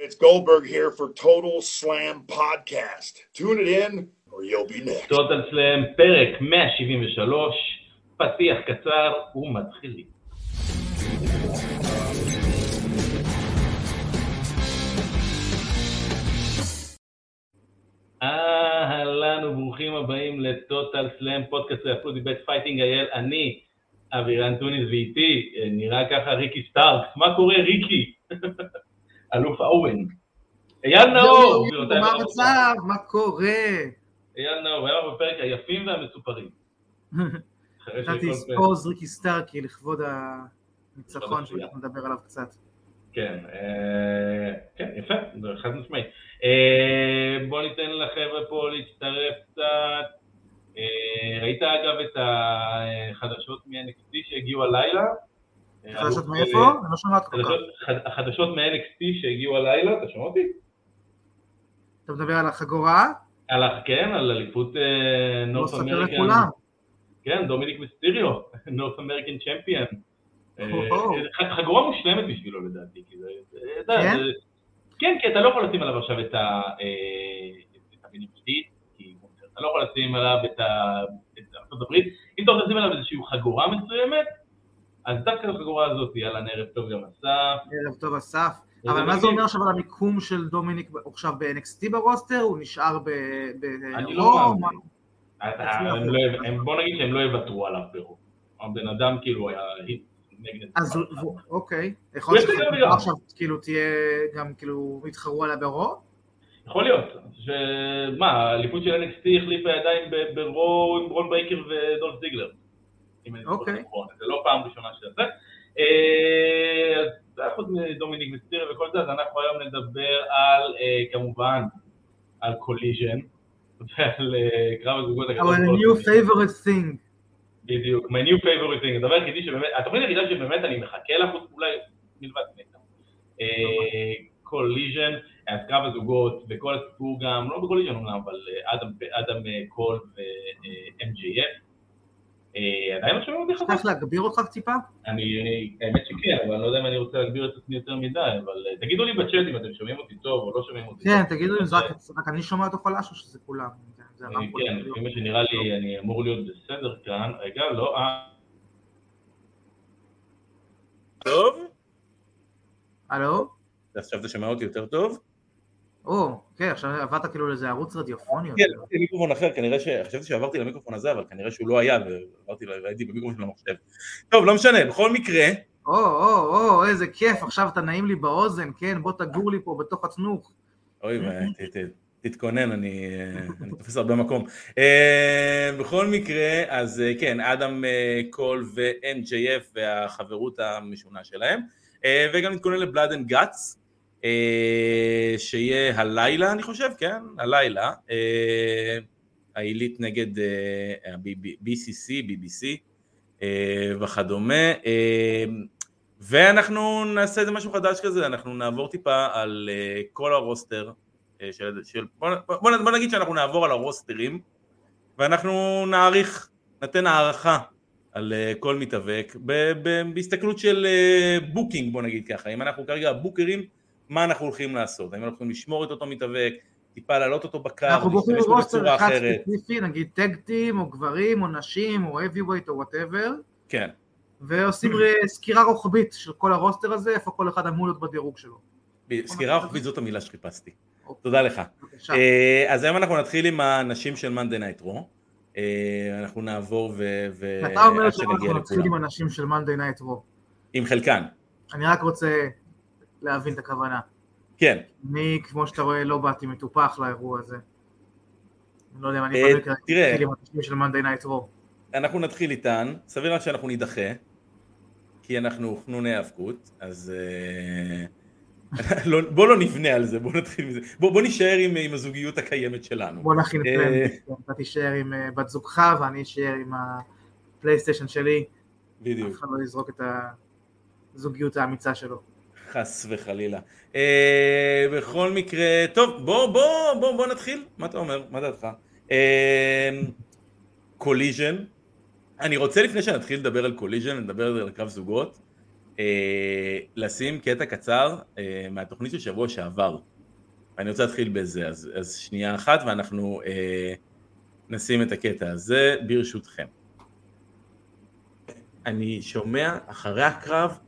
It's Goldberg here for Total Slam Podcast. Tune it in or you'll be next. טוטל סלאם, פרק 173, פתיח קצר ומתחילים. אהלן וברוכים הבאים לטוטל סלאם, פודקאסט רפלו דיבט פייטינג אייל, אני אבירן טוניס ואיתי, אה, נראה ככה ריקי סטארקס, מה קורה ריקי? אלוף אורן. אייל נאור, מה. המצב? מה קורה? אייל נאור, היה בפרק היפים והמסופרים. נתתי שכל ספורז ריקי סטארקי לכבוד הניצחון. שאנחנו נדבר עליו קצת. כן, אה, כן, יפה, זה חד משמעי. אה, בוא ניתן לחבר'ה פה להצטרף קצת. אה, ראית אגב את החדשות מ-NXT שהגיעו הלילה? אה, חדשות אלוף, מאיפה? אה, אני לא שומעת כל כך. חדשות- חד- החדשות מ-NXT שהגיעו הלילה, אתה שומע אותי? אתה מדבר על החגורה? על, כן, על אליפות ה North American. לכולם. כן, דומיניק מיסטיריו, North American. אה, חגורה מושלמת בשבילו לדעתי, כי זה, כן? זה- כן, כי אתה לא יכול לשים עליו עכשיו את ה... אה, את המינימלית, כי אתה לא יכול לשים עליו. את ארצות הברית, אם אתה רוצה לשים עליו איזושהי חגורה מסוימת, אז דווקא החגורה הזאת, יאללה, ערב טוב גם אסף. ערב טוב אסף. אבל מה זה. אומר עכשיו על המיקום של דומיניק עכשיו ב-NXT ברוסטר? הוא נשאר ב... אני? לא מה- מאמין. לא- בוא נגיד שהם לא יוותרו עליו ברוב. הבן אדם כאילו היה נגד... אז אוקיי. יכול להיות הוא יצא גם שחגורה וגם. עכשיו כאילו תהיה גם כאילו יתחרו עליה ברו? יכול להיות, שמה, האליפות של NXT החליפה ידיים ב Raw עם ברון ברייקר ודולף זיגלר. אם אני זוכר אוקיי. נכון, זה לא פעם ראשונה שזה זה. אה, אז זה היה חוץ מדומיניק מיסטיריו וכל זה, אז אנחנו היום נדבר על, אה, כמובן, על Collision, ועל אה, קרב הזוגות הגדול. אבל new favorite thing. בדיוק, my new favorite thing, הדבר היחידי שבאמת, התוכנית היחידה שבאמת אני מחכה לה, חוץ אולי מלבד נטע. Collision, אז קרב הזוגות, וכל הסיפור גם, לא ב Collision אומנם, אבל אדם, קול ו-MJF. עדיין לא שומעים אותי חזק? צריך להגביר אותך טיפה? אני, האמת שכן, אבל אני לא יודע אם אני רוצה להגביר את עצמי יותר מדי, אבל אה, תגידו לי בצ'אט אם אתם שומעים אותי טוב או לא שומעים אותי כן, טוב. תגידו לי, זה אה, רק רק אני שומע אותו חלש או שזה כולם? אה. כן, לפי מה שנראה לי אני אמור להיות בסדר כאן, רגע, לא, אה, טוב? הלו? עכשיו אתה שומע אותי יותר טוב? או, כן, עכשיו עברת כאילו לאיזה ערוץ רדיופוני. כן, יותר. עשיתי מיקרופון אחר, כנראה ש... חשבתי שעברתי למיקרופון הזה, אבל כנראה שהוא לא היה, ועברתי, ראיתי במיקרופון של המחשב. טוב, לא משנה, בכל מקרה, או, או, או, איזה כיף, עכשיו אתה נעים לי באוזן, כן, בוא תגור לי פה בתוך הצנוך. אוי, ת- ת- תתכונן, אני אה, אני תופס הרבה מקום. אה, בכל מקרה, אז אה, כן, אדם אה, קול ו-NJF והחברות המשונה שלהם, אה, וגם נתכונן ל Blood and Guts, שיהיה הלילה, אני חושב, כן, הלילה, אה, העילית נגד אה, ה-BCC, BBC אה, וכדומה. אה, ואנחנו נעשה איזה משהו חדש כזה, אנחנו נעבור טיפה על כל ה roster של... של בוא, בוא, בוא נגיד שאנחנו נעבור על ה rosters ואנחנו נעריך, נתן הערכה על כל מתאבק בהסתכלות של booking בוא נגיד ככה, אם אנחנו כרגע ה bookers, מה אנחנו הולכים לעשות, האם אנחנו הולכים לשמור את אותו מתאבק, טיפה להעלות אותו בקו, אנחנו בוחרים roster אחד אחרת, ספציפי, נגיד tag team, או גברים, או נשים, או heavyweight, או whatever, כן, ועושים ר- סקירה רוחבית של כל ה roster הזה, איפה כל אחד אמור להיות בדירוג שלו. סקירה רוחבית זאת המילה שחיפשתי, אוקיי. תודה לך. אה, אז היום אנחנו נתחיל עם הנשים של Monday Night Raw. אנחנו נעבור ו... אתה אומר שאנחנו נתחיל. עם אנשים של מאנדיי נייט רו. עם חלקן, אני רק רוצה להבין את הכוונה. כן. אני, כמו שאתה רואה, לא באתי מטופח לאירוע הזה. אני לא יודע אם אני אה, בדיוק תראה. אתחיל עם אנשים של מאנדיי נייט רו. אנחנו נתחיל איתן, סביר רק שאנחנו נידחה, כי אנחנו חנוני האבקות, אז אה, לא, בוא לא נבנה על זה, בוא נתחיל מזה, בוא, בוא נישאר עם, עם הזוגיות הקיימת שלנו. בוא נכין אה. פלן, אתה תישאר עם אה, בת זוגך ואני אשאר עם הפלייסטיישן שלי, אף בדיוק, אחד לא יזרוק את הזוגיות האמיצה שלו. חס וחלילה. אה, בכל מקרה, טוב, בוא, בוא, בוא, בוא נתחיל, מה אתה אומר, מה דעתך? אה, Collision, אני רוצה לפני שנתחיל לדבר על Collision, לדבר על קרב זוגות, אה, לשים קטע קצר אה, מהתוכנית של שבוע שעבר. אני רוצה להתחיל בזה, אז, אז שנייה אחת ואנחנו אה, נשים את הקטע הזה ברשותכם. אני שומע אחרי הקרב,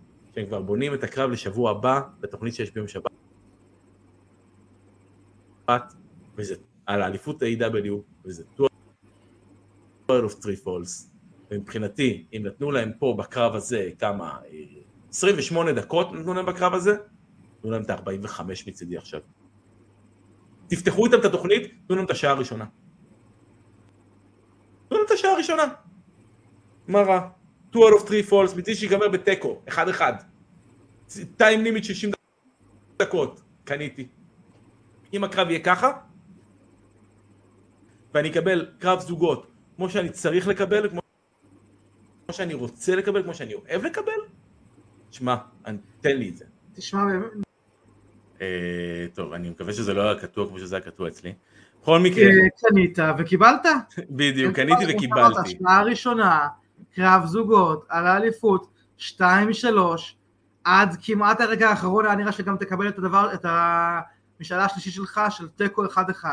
שהם כבר בונים את הקרב לשבוע הבא, בתוכנית שיש ביום שבת, וזה על האליפות ה-AW, וזה 12 of 3 falls, ומבחינתי, אם נתנו להם פה בקרב הזה כמה, 28 דקות נתנו להם בקרב הזה, נתנו להם את ה-45 מצידי עכשיו. תפתחו איתם את התוכנית, תנו להם את השעה הראשונה. תנו להם את השעה הראשונה. מה רע? 2 out of 3 falls, מצידי שיגמר בתיקו, 1-1. טיים לימיט 60 דקות, קניתי. אם הקרב יהיה ככה, ואני אקבל קרב זוגות כמו שאני צריך לקבל, כמו שאני רוצה לקבל, כמו שאני אוהב לקבל, שמע, תן לי את זה. תשמע, אה, טוב, אני מקווה שזה לא היה קטוע כמו שזה היה קטוע אצלי. בכל מקרה, אה, קנית וקיבלת. בדיוק, קניתי כמו שאמרת, וקיבלתי. השנה הראשונה, קרב זוגות, על האליפות, 2-3, עד כמעט הרגע האחרון היה נראה שגם תקבל את הדבר, את המשאלה השלישית שלך, של תיקו 1-1.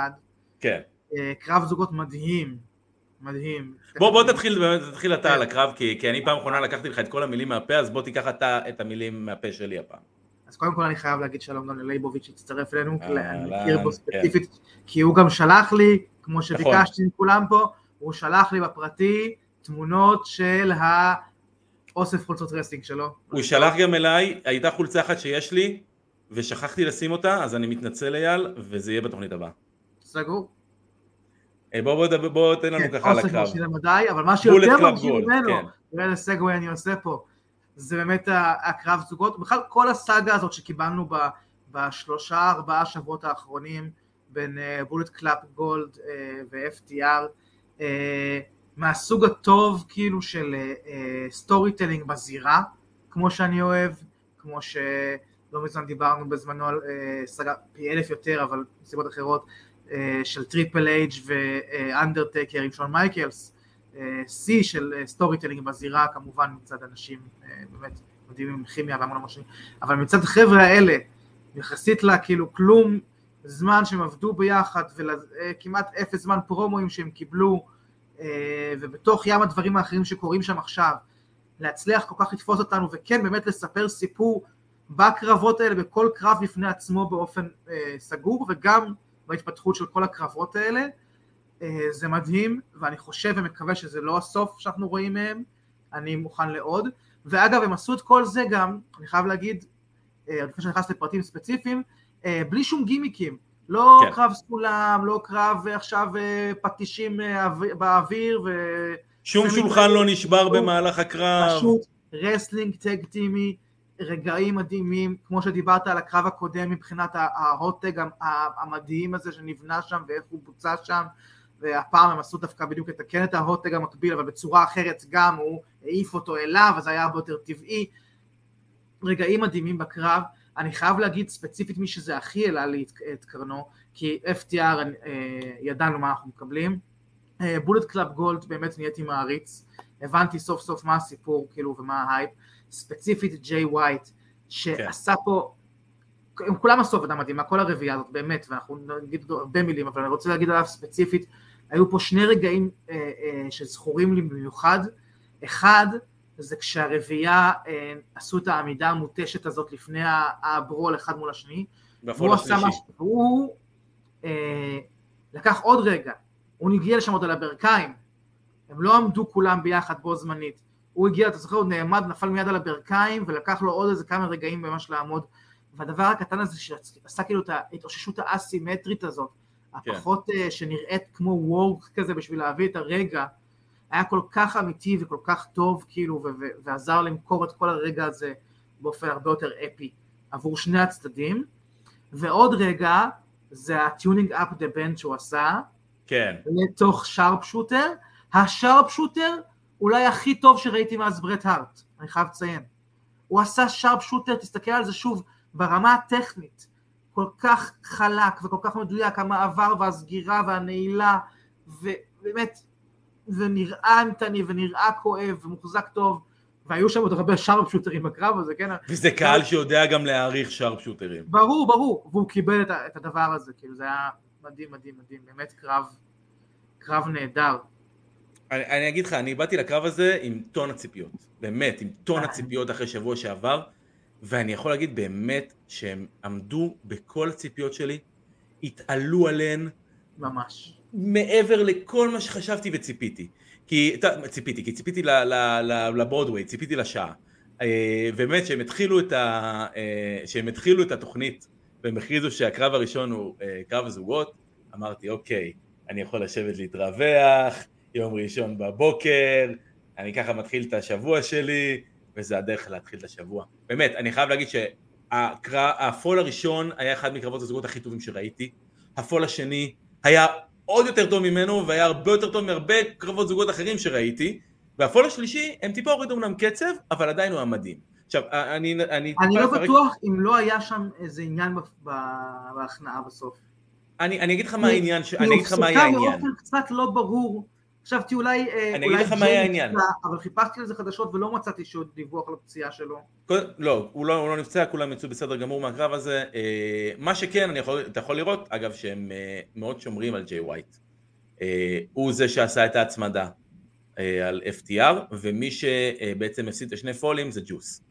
כן. אה, קרב זוגות מדהים, מדהים. בוא בוא תתחיל, באמת, תתחיל אתה על הקרב, כי כי אני פעם אחרונה לקחתי לך את כל המילים מהפה, אז בוא תיקח אתה את המילים מהפה שלי הפעם. אז קודם כל אני חייב להגיד שלום גם ללייבוביץ' שהצטרף אלינו, אהלן, אני מכיר בו כן. ספציפית, כי הוא גם שלח לי, כמו שביקשתי מכולם פה, הוא שלח לי בפרטי תמונות של האוסף חולצות wrestling שלו. הוא שלח גם אליי, הייתה חולצה אחת שיש לי, ושכחתי לשים אותה, אז אני מתנצל אייל, וזה יהיה בתוכנית הבאה. סגור. אה, בוא בוא בוא תן לנו כן, ככה על אוסף הקרב. מרשים למדי, אבל מה שיותר מרשים Gold, ממנו, כן. תראה איזה segue אני עושה פה, זה באמת הקרב זוגות, בכלל כל הסאגה הזאת שקיבלנו ב- בשלושה ארבעה שבועות האחרונים בין Bullet Club Gold ו-FTR, מהסוג הטוב כאילו של storytelling בזירה, כמו שאני אוהב, כמו שלא מזמן דיברנו בזמנו על אה, סאגה פי אלף יותר, אבל מסיבות אחרות, אה, של טריפל אייג' ואנדרטקר עם שון מייקלס, אה, שיא של storytelling בזירה כמובן מצד אנשים אה, באמת מדהימים עם כימיה והמון המון שנים, אבל מצד החבר'ה האלה, יחסית לה כאילו כלום זמן שהם עבדו ביחד וכמעט אפס זמן פרומואים שהם קיבלו אה, ובתוך ים הדברים האחרים שקורים שם עכשיו, להצליח כל כך לתפוס אותנו וכן באמת לספר סיפור בקרבות האלה, בכל קרב בפני עצמו באופן אה, סגור וגם בהתפתחות של כל הקרבות האלה. אה, זה מדהים, ואני חושב ומקווה שזה לא הסוף שאנחנו רואים מהם, אני מוכן לעוד. ואגב, הם עשו את כל זה גם, אני חייב להגיד, אה, עוד לפני שאני נכנס לפרטים ספציפיים, אה, בלי שום גימיקים. לא כן. קרב סולם, לא קרב אה, עכשיו אה, פטישים אה, אוויר- באוויר, ו... שום שולחן לא נשבר במהלך הקרב. פשוט wrestling tag team י, רגעים מדהימים, כמו שדיברת על הקרב הקודם מבחינת ה hot tag המ- המדהים הזה שנבנה שם ואיך הוא בוצע שם, והפעם הם עשו דווקא בדיוק לתקן את ה hot tag המקביל, אבל בצורה אחרת גם, הוא העיף אותו אליו, אז היה הרבה יותר טבעי. רגעים מדהימים בקרב, אני חייב להגיד ספציפית מי שזה הכי העלה לי את, קרנו, כי FTR אה, ידענו מה אנחנו מקבלים. Bullet Club Gold באמת נהייתי מעריץ, הבנתי סוף סוף מה הסיפור כאילו ומה ההייפ, ספציפית ג'יי ווייט שעשה פה, הם כולם עשו עבודה מדהימה, כל הרביעייה הזאת באמת, ואנחנו נגיד הרבה מילים, אבל אני רוצה להגיד עליו ספציפית, היו פה שני רגעים אה, אה, שזכורים לי במיוחד, אחד זה כשהרביעייה אה, עשו את העמידה המותשת הזאת לפני ה brawl אחד מול השני, והוא עשה. משהו, והוא אה, לקח עוד רגע, הוא הגיע לשם עוד על הברכיים, הם לא עמדו כולם ביחד בו זמנית, הוא הגיע, אתה זוכר, הוא נעמד, נפל מיד על הברכיים, ולקח לו עוד איזה כמה רגעים ממש לעמוד, והדבר הקטן הזה שעשה כאילו את ההתאוששות האסימטרית הזאת, כן. הפחות אה, שנראית כמו וורק כזה בשביל להביא את הרגע, היה כל כך אמיתי וכל כך טוב כאילו, ועזר למכור את כל הרגע הזה באופן הרבה יותר אפי עבור שני הצדדים, ועוד רגע זה ה tuning up the band שהוא עשה, כן, לתוך sharpshooter, ה sharpshooter אולי הכי טוב שראיתי מאז ברט הארט, אני חייב לציין. הוא עשה sharpshooter, תסתכל על זה שוב, ברמה הטכנית, כל כך חלק וכל כך מדויק, המעבר והסגירה והנעילה, ובאמת, זה נראה אימתני ונראה כואב ומוחזק טוב, והיו שם עוד הרבה שרפשוטרים בקרב הזה, כן? וזה קהל שיודע גם להעריך שרפשוטרים. ברור, ברור, והוא קיבל את, את הדבר הזה, כאילו זה היה מדהים, מדהים, מדהים, באמת קרב, קרב נהדר. אני, אני אגיד לך, אני באתי לקרב הזה עם טון הציפיות, באמת, עם טון. הציפיות אחרי שבוע שעבר, ואני יכול להגיד באמת שהם עמדו בכל הציפיות שלי, התעלו עליהן ממש. מעבר לכל מה שחשבתי וציפיתי. כי, ציפיתי, כי ציפיתי לברודוויי, ציפיתי לשעה. אה, באמת, שהם התחילו את, ה, אה, שהם התחילו את התוכנית, והם הכריזו שהקרב הראשון הוא אה, קרב הזוגות, אמרתי, אוקיי, אני יכול לשבת להתרווח, יום ראשון בבוקר, אני ככה מתחיל את השבוע שלי, וזה הדרך להתחיל את השבוע. באמת, אני חייב להגיד שהפול הראשון היה אחד מקרבות הזוגות הכי טובים שראיתי, הפול השני היה עוד יותר טוב ממנו, והיה הרבה יותר טוב מהרבה קרבות זוגות אחרים שראיתי, והפול השלישי, הם טיפה הורידו אמנם קצב, אבל עדיין הוא היה מדהים. עכשיו, אני... אני, אני טיפה לא אפרק- בטוח אם לא היה שם איזה עניין בהכנעה בסוף. אני, אני אגיד לך מה העניין, ש... אני היא אגיד לך מה היה העניין. באופן קצת לא ברור. חשבתי אולי... אה, אני אגיד לך מה היה העניין. אבל חיפשתי לזה חדשות ולא מצאתי שום דיווח על הפציעה שלו. לא, הוא לא, הוא לא נפצע, כולם יצאו בסדר גמור מהקרב הזה. אה, מה שכן, יכול, אתה יכול לראות, אגב, שהם אה, מאוד שומרים על ג'יי ווייט. הוא זה שעשה את ההצמדה על FTR, ומי שבעצם הפסיד את השני פולים זה ג'וס.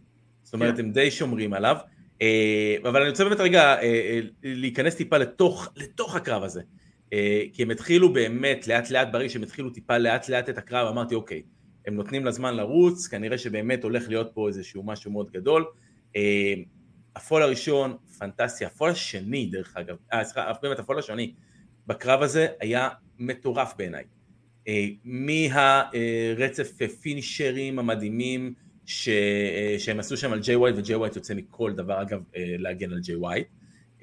זאת אומרת, כן. הם די שומרים עליו. אבל אני רוצה באמת רגע להיכנס טיפה לתוך, לתוך הקרב הזה. אה, כי הם התחילו באמת לאט לאט, ברגע שהם התחילו טיפה לאט לאט את הקרב, אמרתי אוקיי, הם נותנים לה זמן לרוץ, כנראה שבאמת הולך להיות פה איזשהו משהו מאוד גדול. אה, הפול הראשון, פנטסטי, הפול השני דרך אגב, אה סליחה, באמת הפול השני בקרב הזה היה מטורף בעיניי. אה, מהרצף פינישרים המדהימים ש, שהם עשו שם על ג'יי ווייט, וג'יי ווייט יוצא מכל דבר אגב להגן על ג'יי ווייט.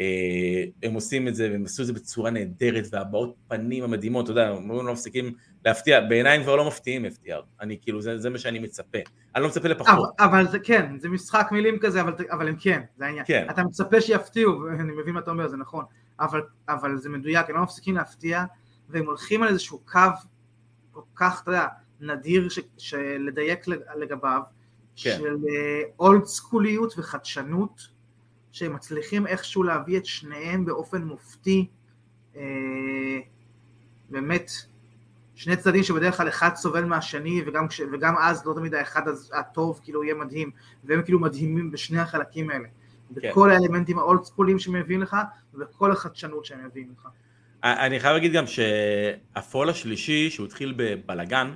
אה, הם עושים את זה, והם עשו את זה בצורה נהדרת, והבעות פנים המדהימות, אתה יודע, הם לא מפסיקים להפתיע, בעיניי הם כבר לא מפתיעים FTR, אני כאילו, זה, זה מה שאני מצפה, אני לא מצפה לפחות, אבל, אבל זה כן, זה משחק מילים כזה, אבל, אבל הם כן, זה העניין. כן. אתה מצפה שיפתיעו, ואני מבין מה אתה אומר, זה נכון, אבל, אבל זה מדויק, הם לא מפסיקים להפתיע, והם הולכים על איזשהו קו כל כך, אתה יודע, נדיר ש, שלדייק לג- לגביו, כן. של אולד סקוליות וחדשנות, שהם מצליחים איכשהו להביא את שניהם באופן מופתי, אה, באמת, שני צדדים שבדרך כלל אחד סובל מהשני וגם, כש, וגם אז לא תמיד האחד הטוב כאילו יהיה מדהים והם כאילו מדהימים בשני החלקים האלה כן. בכל האלמנטים האולד סקולים שהם מביאים לך ובכל החדשנות שהם מביאים לך אני חייב להגיד גם שהפול השלישי, שהוא התחיל בבלגן,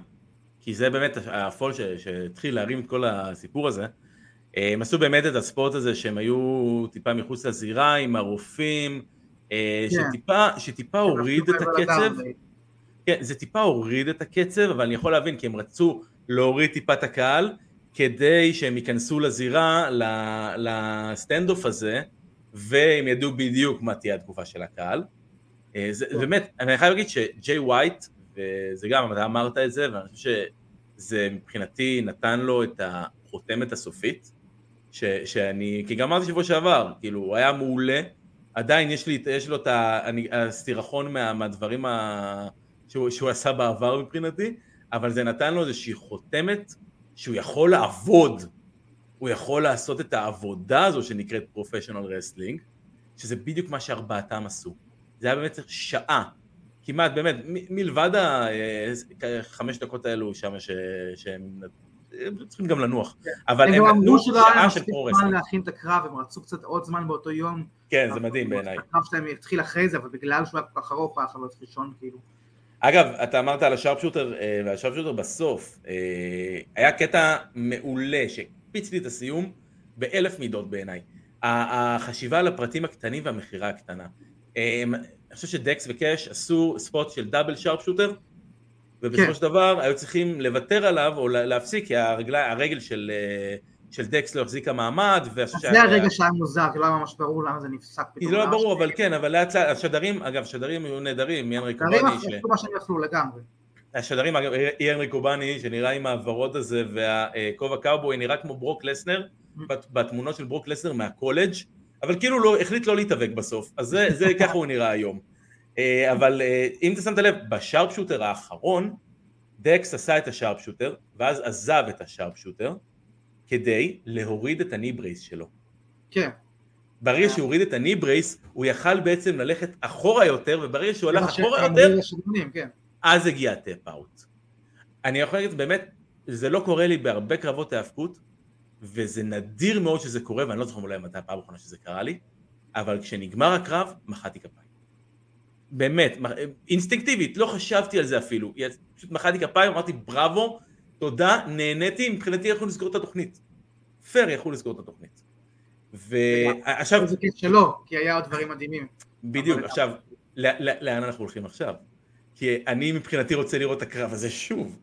כי זה באמת הפול שהתחיל להרים את כל הסיפור הזה, הם עשו באמת את הספורט הזה שהם היו טיפה מחוץ לזירה עם הרופאים, אה, כן. שטיפה, שטיפה הוריד את הקצב, לגמרי. כן, זה טיפה הוריד את הקצב, אבל אני יכול להבין, כי הם רצו להוריד טיפה את הקהל, כדי שהם ייכנסו לזירה, ל standoff הזה, והם ידעו בדיוק מה תהיה התגובה של הקהל. אה, זה, כן. באמת, אני חייב להגיד שג'יי ווייט, וזה גם, אתה אמרת את זה, ואני חושב שזה מבחינתי נתן לו את החותמת הסופית, ש, שאני, כי גם אמרתי שבוע שעבר, כאילו, הוא היה מעולה, עדיין יש, לי, יש לו את ה- אני- הסירחון מה, מהדברים ה, שהוא, שהוא עשה בעבר מבחינתי, אבל זה נתן לו איזושהי חותמת שהוא יכול לעבוד, הוא יכול לעשות את העבודה הזו שנקראת professional wrestling, שזה בדיוק מה שארבעתם עשו. זה היה באמת שעה, כמעט, באמת, מ- מלבד החמש דקות האלו שם ש- שהם הם צריכים גם לנוח, אבל הם הם נתנו שעה של pro wrestling. להכין את הקרב, הם רצו קצת עוד זמן באותו יום. כן, זה מדהים בעיניי. הקרב שלהם התחיל אחרי זה, אבל בגלל שהוא היה כל כך ארוך, הוא היה חייב להיות ראשון, כאילו. אגב, אתה אמרת על השארפשוטר, אה, והשארפשוטר בסוף, אה, היה קטע מעולה שהקפיץ לי את הסיום באלף מידות בעיניי. החשיבה על הפרטים הקטנים והמכירה הקטנה. אה, אני חושב שדקס וקאש עשו ספוט של דאבל שרפשוטר, ובסופו כן. של דבר היו צריכים לוותר עליו או לה- להפסיק, כי הרגלי, הרגל של, אה, של דקס לא החזיקה מעמד, זה הרגע שהיה מוזר, כי לא היה ממש ברור למה זה נפסק פתאום. זה לא ברור, ש- אבל כן, אבל לאט לאט, השדרים, אגב, השדרים היו נהדרים, ינרי השדרים קובאני, ש... עשו מה שהם יכלו לגמרי. השדרים, אגב, איאן ריקבוני, שנראה עם הוורוד הזה והכובע קאובוי, נראה כמו ברוק לסנר, בת- בתמונות של ברוק לסנר מהקולג', אבל כאילו לא, החליט לא להתאבק בסוף, אז זה, זה ככה הוא נראה היום. אה, אבל אה, אם אתה שמת לב, ב sharpshooter האחרון, דקס עשה את ה sharpshooter, ואז עזב את ה sharpshooter, כדי להוריד את ה knee brace שלו. כן. ברגע שהוא הוריד את ה knee brace, הוא יכל בעצם ללכת אחורה יותר, וברגע שהוא הלך אחורה יותר, כן. אז הגיע ה tap out. אני יכול להגיד, באמת, זה לא קורה לי בהרבה קרבות האבקות, וזה נדיר מאוד שזה קורה, ואני לא זוכר אולי מתי הפעם האחרונה שזה קרה לי, אבל כשנגמר הקרב, מחאתי כפיים. באמת, אינסטינקטיבית, לא חשבתי על זה אפילו, פשוט מחאתי כפיים, אמרתי בראבו, תודה, נהניתי, מבחינתי יכולו לסגור את התוכנית. פייר יכלו לסגור את התוכנית. ועכשיו... זה כיף שלא, כי היה עוד דברים מדהימים. בדיוק, עכשיו, לאן אנחנו הולכים עכשיו? כי אני מבחינתי רוצה לראות את הקרב הזה שוב.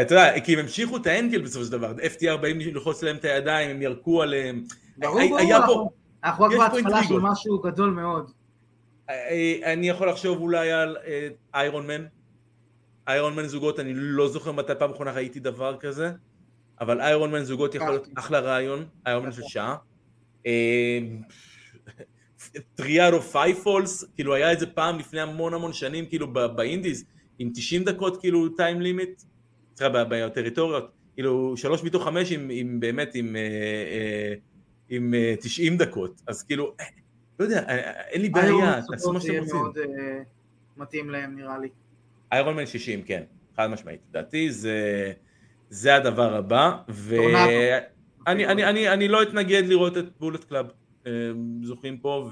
אתה יודע, כי הם המשיכו את האנגל בסופו של דבר, FTR באים ללחוץ להם את הידיים, הם ירקו עליהם. ברור, ברור, אנחנו רק בהתחלה של משהו גדול מאוד. אני יכול לחשוב אולי על איירון מן. איירון מן זוגות, אני לא זוכר מתי פעם אחרונה ראיתי דבר כזה, אבל Iron Man זוגות יכול להיות אחלה רעיון, Iron Man של שעה. three out of five falls, כאילו היה איזה פעם לפני המון המון שנים, כאילו ב indies, עם 90 דקות כאילו time limit, סליחה, בטריטוריות, כאילו שלוש מתוך חמש עם, עם באמת עם, אה, אה, עם 90 אה, דקות, אז כאילו, לא יודע, אין לי בעיה, תעשו מה שאתם רוצים. מאוד מתאים להם נראה לי. Iron Man 60, כן, חד משמעית, לדעתי זה, זה הדבר הבא, ואני אני, אני, אני לא אתנגד לראות את Bullet Club זוכים פה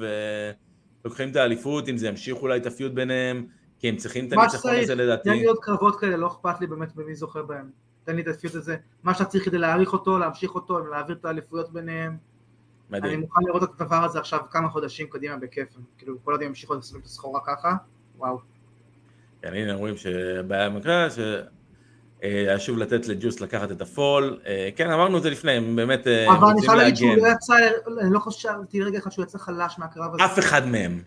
ולוקחים את האליפות, אם זה ימשיך אולי את ה feud ביניהם, כי הם צריכים את הניצחון הזה לדעתי. תן לי עוד קרבות כאלה, לא אכפת לי באמת במי זוכה בהם. תן לי את ה feud הזה, מה שאתה צריך כדי להעריך אותו, להמשיך אותו, להעביר את האליפויות ביניהם. מדהים. אני מוכן לראות את הדבר הזה עכשיו כמה חודשים קדימה בכיף, כאילו כל עוד הם ימשיכו לעשות את הסחורה ככה, וואו. כן, הנה אומרים שהבעיה במקרה, היה אה, שוב לתת לג'וס לקחת את הפול, אה, כן אמרנו את זה לפני, הם באמת אה, רוצים להגן. אבל אני חייב להגיד שהוא לא יצא, אני לא חשבתי רגע אחד שהוא יצא חלש מהקרב הזה. אף אחד מהם.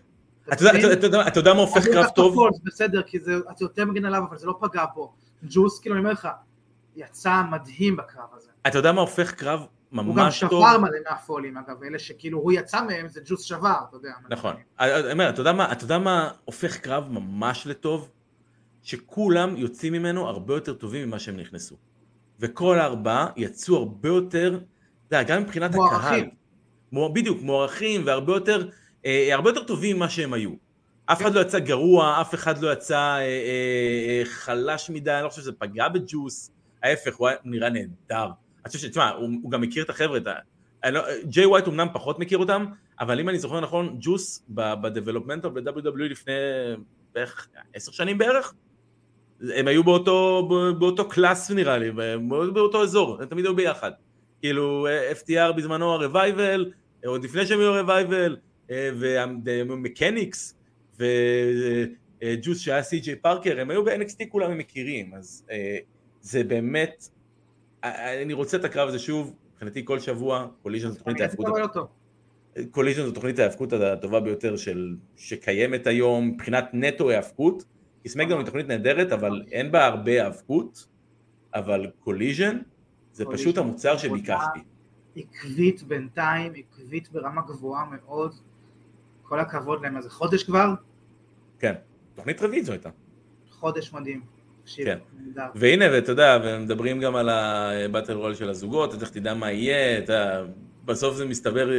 אתה יודע מה הופך קרב טוב? זה בסדר, כי זה יותר מגן עליו, אבל זה לא פגע בו. ג'וס, כאילו אני אומר לך, יצא מדהים בקרב הזה. אתה יודע מה הופך קרב ממש טוב? הוא גם שבר מלא מהפולים אגב, אלה שכאילו הוא יצא מהם זה ג'וס שבר, אתה יודע. נכון. אתה יודע מה הופך קרב ממש לטוב? שכולם יוצאים ממנו הרבה יותר טובים ממה שהם נכנסו. וכל הארבעה יצאו הרבה יותר, אתה יודע, גם מבחינת הקהל. מוערכים. בדיוק, מוערכים והרבה יותר, אה, הרבה יותר טובים ממה שהם היו. אף אחד לא יצא גרוע, אף אחד לא יצא אה, אה, אה, חלש מדי, אני לא חושב שזה פגע בג'וס, ההפך, הוא נראה נהדר. אני חושב ש... תשמע, הוא, הוא גם מכיר את החבר'ה, לא, ג'יי ווייט אמנם פחות מכיר אותם, אבל אם אני זוכר נכון, ג'וס ב developmental ב-WWE לפני בערך עשר שנים בערך, הם היו באותו, באותו class נראה לי, באותו אזור, הם תמיד היו ביחד. כאילו FTR בזמנו ה Revival, עוד לפני שהם היו ה Revival, ו Mechanics, וג'וס שהיה סי.ג'יי פארקר, הם היו ב-NXT כולם הם מכירים, אז אה, זה באמת, אני רוצה את הקרב הזה שוב, מבחינתי כל שבוע, Collision זו תוכנית ההאבקות. Collision זו תוכנית ההאבקות הטובה ביותר של, שקיימת היום, מבחינת נטו ההאבקות. כי SmackDown היא תוכנית נהדרת, אבל אין בה הרבה האבקות, אבל Collision זה פשוט המוצר שביקשתי. עקבית בינתיים, עקבית ברמה גבוהה מאוד, כל הכבוד להם, אז זה חודש כבר? כן, תוכנית רביעית זו הייתה. חודש מדהים. כן. והנה, ואתה יודע, ומדברים גם על ה battle royal של הזוגות, אתה תדע מה יהיה, אתה, בסוף זה מסתבר,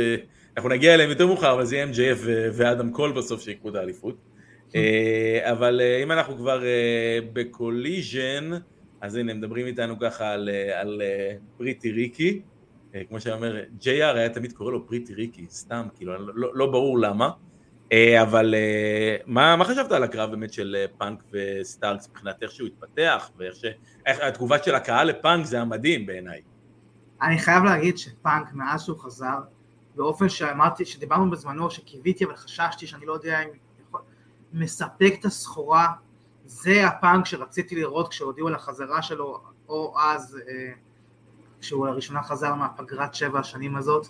אנחנו נגיע אליהם יותר מאוחר, אבל זה יהיה MJF ואדם קול בסוף שיקחו את האליפות. אה, אבל אה, אם אנחנו כבר אה, ב Collision, אז הנה, מדברים איתנו ככה על, על Pretty Ricky, כמו שאומר, JR היה תמיד קורא לו Pretty Ricky, סתם, כאילו, לא, לא ברור למה, אבל מה, מה חשבת על הקרב באמת של פאנק וסטארקס מבחינת איך שהוא התפתח, ואיך ש... איך, התגובה של הקהל לפאנק זה המדהים בעיניי. אני חייב להגיד שפאנק, מאז שהוא חזר, באופן שאמרתי, שדיברנו בזמנו, שקיוויתי אבל חששתי שאני לא יודע אם מספק את הסחורה, זה הפאנק שרציתי לראות כשהודיעו על החזרה שלו, או אז אה, כשהוא לראשונה חזר מהפגרת שבע השנים הזאת,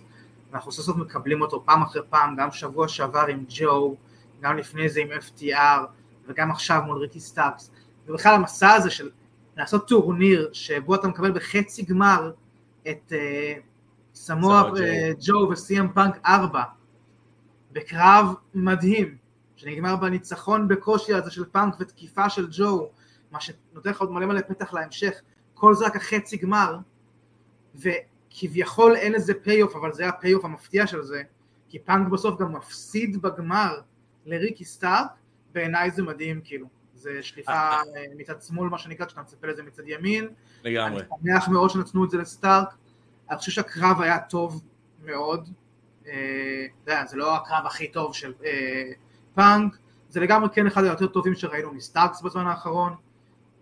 ואנחנו סוף סוף מקבלים אותו פעם אחרי פעם, גם שבוע שעבר עם ג'ו, גם לפני זה עם FTR, וגם עכשיו מול ריקי סטארקס, ובכלל המסע הזה של לעשות טורניר שבו אתה מקבל בחצי גמר את אה, סמואה אה, ג'ו וסי.אם פאנק 4 בקרב מדהים שנגמר בניצחון בקושי הזה של פאנק ותקיפה של ג'ו, מה שנותן לך עוד מלא מלא פתח להמשך, כל זה רק החצי גמר, כביכול אין לזה pay-off, אבל זה ה pay-off המפתיע של זה, כי פאנק בסוף גם מפסיד בגמר לריקי סטארקס, בעיניי זה מדהים כאילו. זה שליפה אה, מצד שמאל מה שנקרא, כשאתה מצפה לזה מצד ימין. לגמרי. אני שמח מאוד שנתנו את זה לסטארקס. אני חושב שהקרב היה טוב מאוד. אה, זה לא הקרב הכי טוב של אה, פאנק, זה לגמרי כן אחד היותר טובים שראינו מסטארקס בזמן האחרון.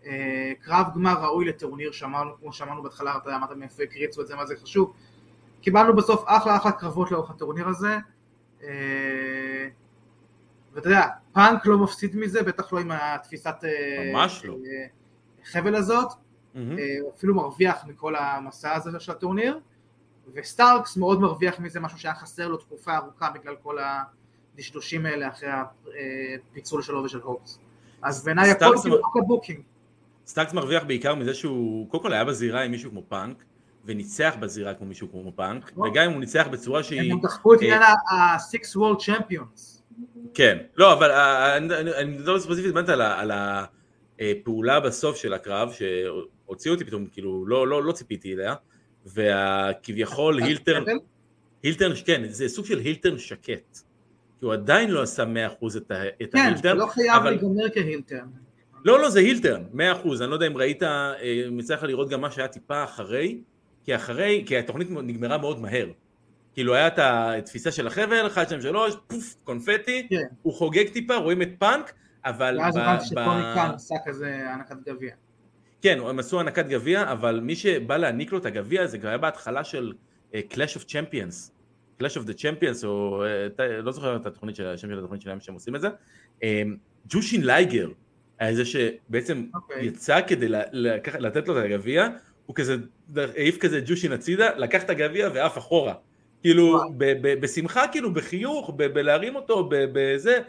אה, קרב גמר ראוי לטורניר שאמרנו, כמו שאמרנו בהתחלה, אתה אמרת מאיפה הקריצו את זה, מה זה חשוב. קיבלנו בסוף אחלה אחלה קרבות לאורך הטורניר הזה. אה, ואתה יודע, פאנק לא מפסיד מזה, בטח לא עם התפיסת אה, ממש לא. חבל הזאת, הוא אפילו מרוויח מכל המסע הזה של הטורניר, וסטארקס מאוד מרוויח מזה, משהו שהיה חסר לו תקופה ארוכה בגלל כל הדשדושים האלה אחרי הפיצול שלו ושל הופס. אז בעיניי הכל סטארקס כאילו רק הבוקינג. סטארקס מרוויח בעיקר מזה שהוא קודם כל היה בזירה עם מישהו כמו פאנק וניצח בזירה כמו מישהו כמו פאנק נכון. וגם אם הוא ניצח בצורה הם שהיא גם דחפו את אה, עניין ה-Six World Champions. כן לא אבל אה, אני- מדבר ספציפית באמת על הפעולה בסוף של הקרב שהוציאו אותי פתאום כאילו לא לא לא ציפיתי אליה והכביכול הילטרן? הילטרן כן זה סוג של הילטרן שקט כי הוא עדיין לא עשה 100% את ה- את כן, זה ההילטרן לא חייב להיגמר כהילטרן. לא, לא, זה הילטרן, מאה אחוז, אני לא יודע אם ראית, אה, אם יצא לך לראות גם מה שהיה טיפה אחרי, כי אחרי, כי התוכנית נגמרה מאוד מהר. כאילו היה את התפיסה של החבל, 1, 2, 3, פוף, קונפטי, כן. הוא חוגג טיפה, רואים את פאנק, אבל... ואז הבנתי שטוני קאן עשה כזה הענקת גביע. כן, הם עשו הענקת גביע, אבל מי שבא להעניק לו את הגביע זה כבר היה בהתחלה של אה, Clash of Champions, Clash of the Champions, או אה, לא זוכר את התוכנית של השם של התוכנית שלהם שהם עושים את זה, ג'ושין לייגר היה זה שבעצם אוקיי. יצא כדי לקח- לתת לו את הגביע, הוא כזה העיף כזה ג'ושין הצידה, לקח את הגביע ועף אחורה. כאילו, וואו. ב- ב- בשמחה, כאילו, בחיוך, ב- בלהרים אותו, בזה,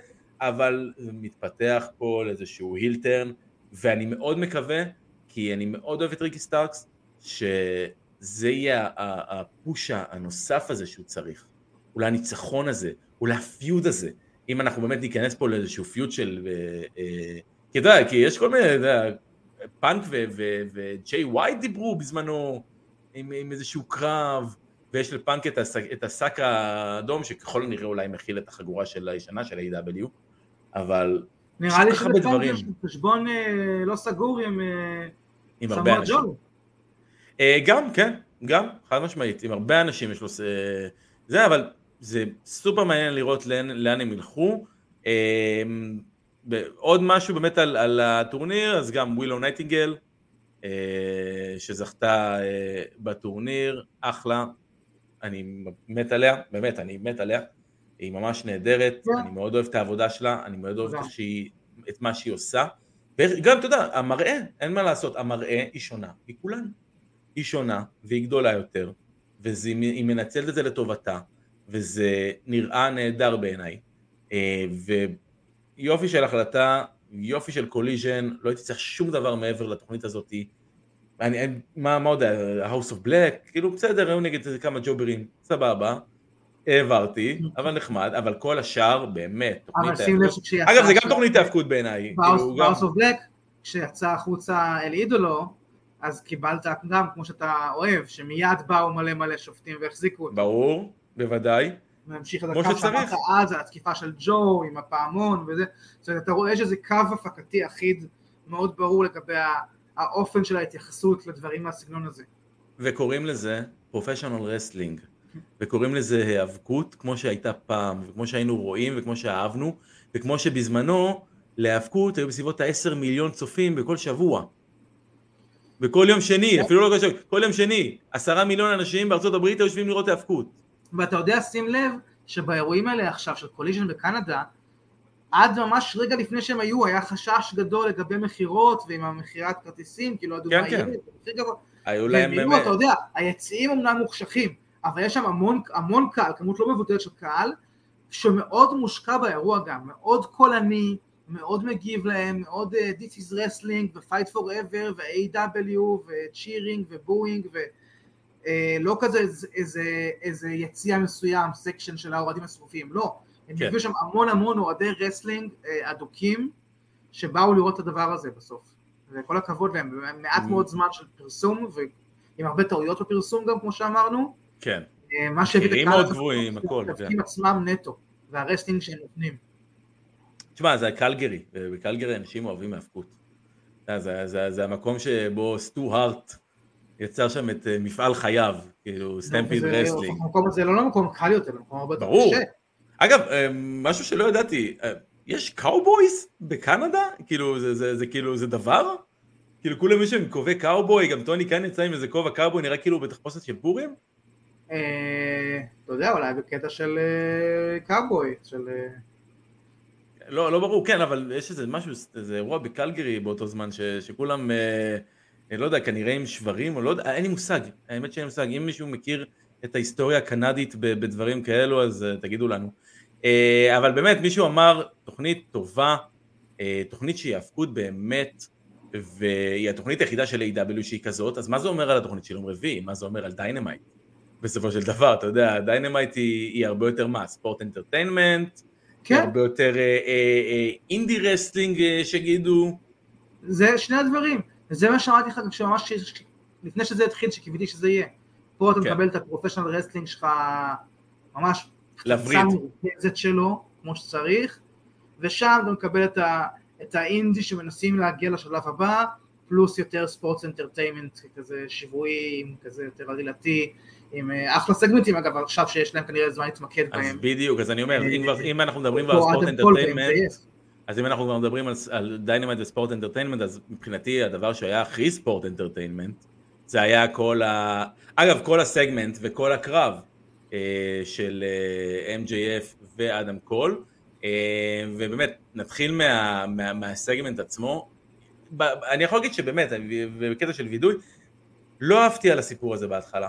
אבל מתפתח פה לאיזשהו הילטרן, ואני מאוד מקווה, כי אני מאוד אוהב את ריקי סטארקס, שזה יהיה ה push הנוסף הזה שהוא צריך. אולי הניצחון הזה, אולי ה feud הזה. אם אנחנו באמת ניכנס פה לאיזשהו feud של... אה, אה, כי אתה יודע, כי יש כל מיני, אתה יודע, פאנק וג'יי ווייט דיברו בזמנו עם, עם איזשהו קרב, ויש לפאנק את, הס, את השק האדום, שככל הנראה אולי מכיל את החגורה של הישנה של AEW, אבל נראה לי שלפאנק. יש חשבון אה, לא סגור עם אה, עם הרבה אנשים. אה, גם, כן, גם, חד משמעית, עם הרבה אנשים יש לו ס- זה, אבל זה סופר מעניין לראות לאן, לאן הם ילכו. אה, עוד משהו באמת על, על הטורניר, אז גם ווילו נייטינגל, אה, שזכתה אה, בטורניר, אחלה, אני מת עליה, באמת, אני מת עליה, היא ממש נהדרת, כן. אני מאוד אוהב את העבודה שלה, אני מאוד אוהב. איך שהיא, את מה שהיא עושה, וגם, אתה יודע, המראה, אין מה לעשות, המראה היא שונה מכולנו. היא שונה והיא גדולה יותר, והיא מנצלת את זה לטובתה, וזה נראה נהדר בעיניי. אה, ויופי של החלטה, יופי של Collision, לא הייתי צריך שום דבר מעבר לתוכנית הזאת. אני, אני- מה, מה עוד היה? House of Black, כאילו בסדר, היו נגד איזה כמה ג'וברים, סבבה, העברתי, אבל נחמד, אבל כל השאר באמת, תוכנית ההיאבקות. אגב, זה גם תוכנית ההאבקות בעיניי. כאילו, גם- באוס אוף בלק, כשיצא החוצה אל אידולו, אז קיבלת גם, כמו שאתה אוהב, שמיד באו מלא מלא שופטים והחזיקו אותו. ברור, בוודאי. והמשיך את הקו. שאמרת אז, על התקיפה של ג'ו עם הפעמון וזה, זאת אומרת, אתה רואה יש איזה קו הפקתי אחיד מאוד ברור לגבי האופן של ההתייחסות לדברים מהסגנון הזה. וקוראים לזה professional wrestling, וקוראים לזה היאבקות כמו שהייתה פעם, וכמו שהיינו רואים וכמו שאהבנו, וכמו שבזמנו להיאבקות היו בסביבות ה-10 מיליון צופים בכל שבוע. בכל יום שני, אפילו לא כל שבוע, כל יום שני, עשרה מיליון אנשים בארצות הברית היו יושבים לראות היאבקות. ואתה יודע, שים לב, שבאירועים האלה עכשיו של Collision בקנדה, עד ממש רגע לפני שהם היו, היה חשש גדול לגבי מכירות ועם המכירת כרטיסים, כאילו כן, כן. היו להם באמת, אתה יודע, היציעים אמנם מוחשכים, אבל יש שם המון, המון קהל, כמות לא מבוטלת של קהל, שמאוד מושקע באירוע גם, מאוד קולני, מאוד מגיב להם, מאוד uh, This is Wrestling ו-Fight Forever ו-AEW ו-Cheering ו booing ולא כזה איזה, איזה, איזה יציע מסוים, section של האוהדים השרופים, לא, הם כן. הביאו שם המון המון אוהדי wrestling uh, אדוקים שבאו לראות את הדבר הזה בסוף, וכל הכבוד להם, מעט Mm. מאוד זמן של פרסום עם הרבה טעויות בפרסום גם, כמו שאמרנו. כן. אה, מה שהביא את הקהל לעשות הכל, את כן. עצמם נטו, והרסטינג שהם נותנים. תשמע, זה קלגרי, ובקלגרי אנשים אוהבים האבקות. יודע, זה, זה, זה המקום שבו סטו הארט יצר שם את אה, מפעל חייו, כאילו סטמפיד וזה- רסלינג. המקום הזה לא למקום קל יותר, למקום הרבה יותר ברור. קשה. אגב, אה, משהו שלא ידעתי, אה, יש קאובויס בקנדה? כאילו, זה, זה, זה כאילו, זה דבר? כאילו, כולם יש שם כובעי קאובוי, גם טוני כאן יצא עם איזה כובע קאובוי, נראה כאילו בתחפושת של פורים? אתה יודע, אולי בקטע של קאובוי, של... לא, לא ברור, כן, אבל יש איזה משהו, איזה אירוע בקלגרי באותו זמן, ש, שכולם, אה, לא יודע, כנראה עם שברים, או לא יודע, אין לי מושג, האמת שאין לי מושג, אם מישהו מכיר את ההיסטוריה הקנדית בדברים כאלו, אז אה, תגידו לנו. אה, אבל באמת, מישהו אמר, תוכנית טובה, אה, תוכנית שהיא האבקות באמת, והיא התוכנית היחידה של AEW שהיא כזאת, אז מה זה אומר על התוכנית של יום רביעי? מה זה אומר על Dynamite? בסופו של דבר, אתה יודע, Dynamite היא, היא הרבה יותר מה? sports entertainment, כן, הרבה יותר אה, אה, אה, indie wrestling אה, שיגידו, זה שני הדברים. וזה מה שאמרתי לך כשממש, לפני שזה התחיל, שקיוויתי שזה יהיה. פה אתה כן. מקבל את ה professional wrestling שלך ממש לווריד. מרוכזת שלו, כמו שצריך, ושם אתה מקבל את, ה, את האינדי שמנסים להגיע לשלב הבא, פלוס יותר sports entertainment, כזה שבועי, כזה יותר עלילתי, עם אה, אחלה סגמנטים אגב, עכשיו שיש להם כנראה זמן להתמקד אז בהם. בדיוק, אז אני אומר, אם, כבר, אם אנחנו מדברים על ספורט ב-MJF. אז אם אנחנו כבר מדברים על, על Dynamite ו sports entertainment, אז מבחינתי הדבר שהיה הכי sports entertainment, זה היה כל ה... אגב, כל הסגמנט וכל הקרב אה, של אה, MJF ואדם קול, אה, ובאמת, נתחיל מה, מה, מהסגמנט עצמו. ב, אני יכול להגיד שבאמת, בקטע של וידוי, לא אהבתי על הסיפור הזה בהתחלה.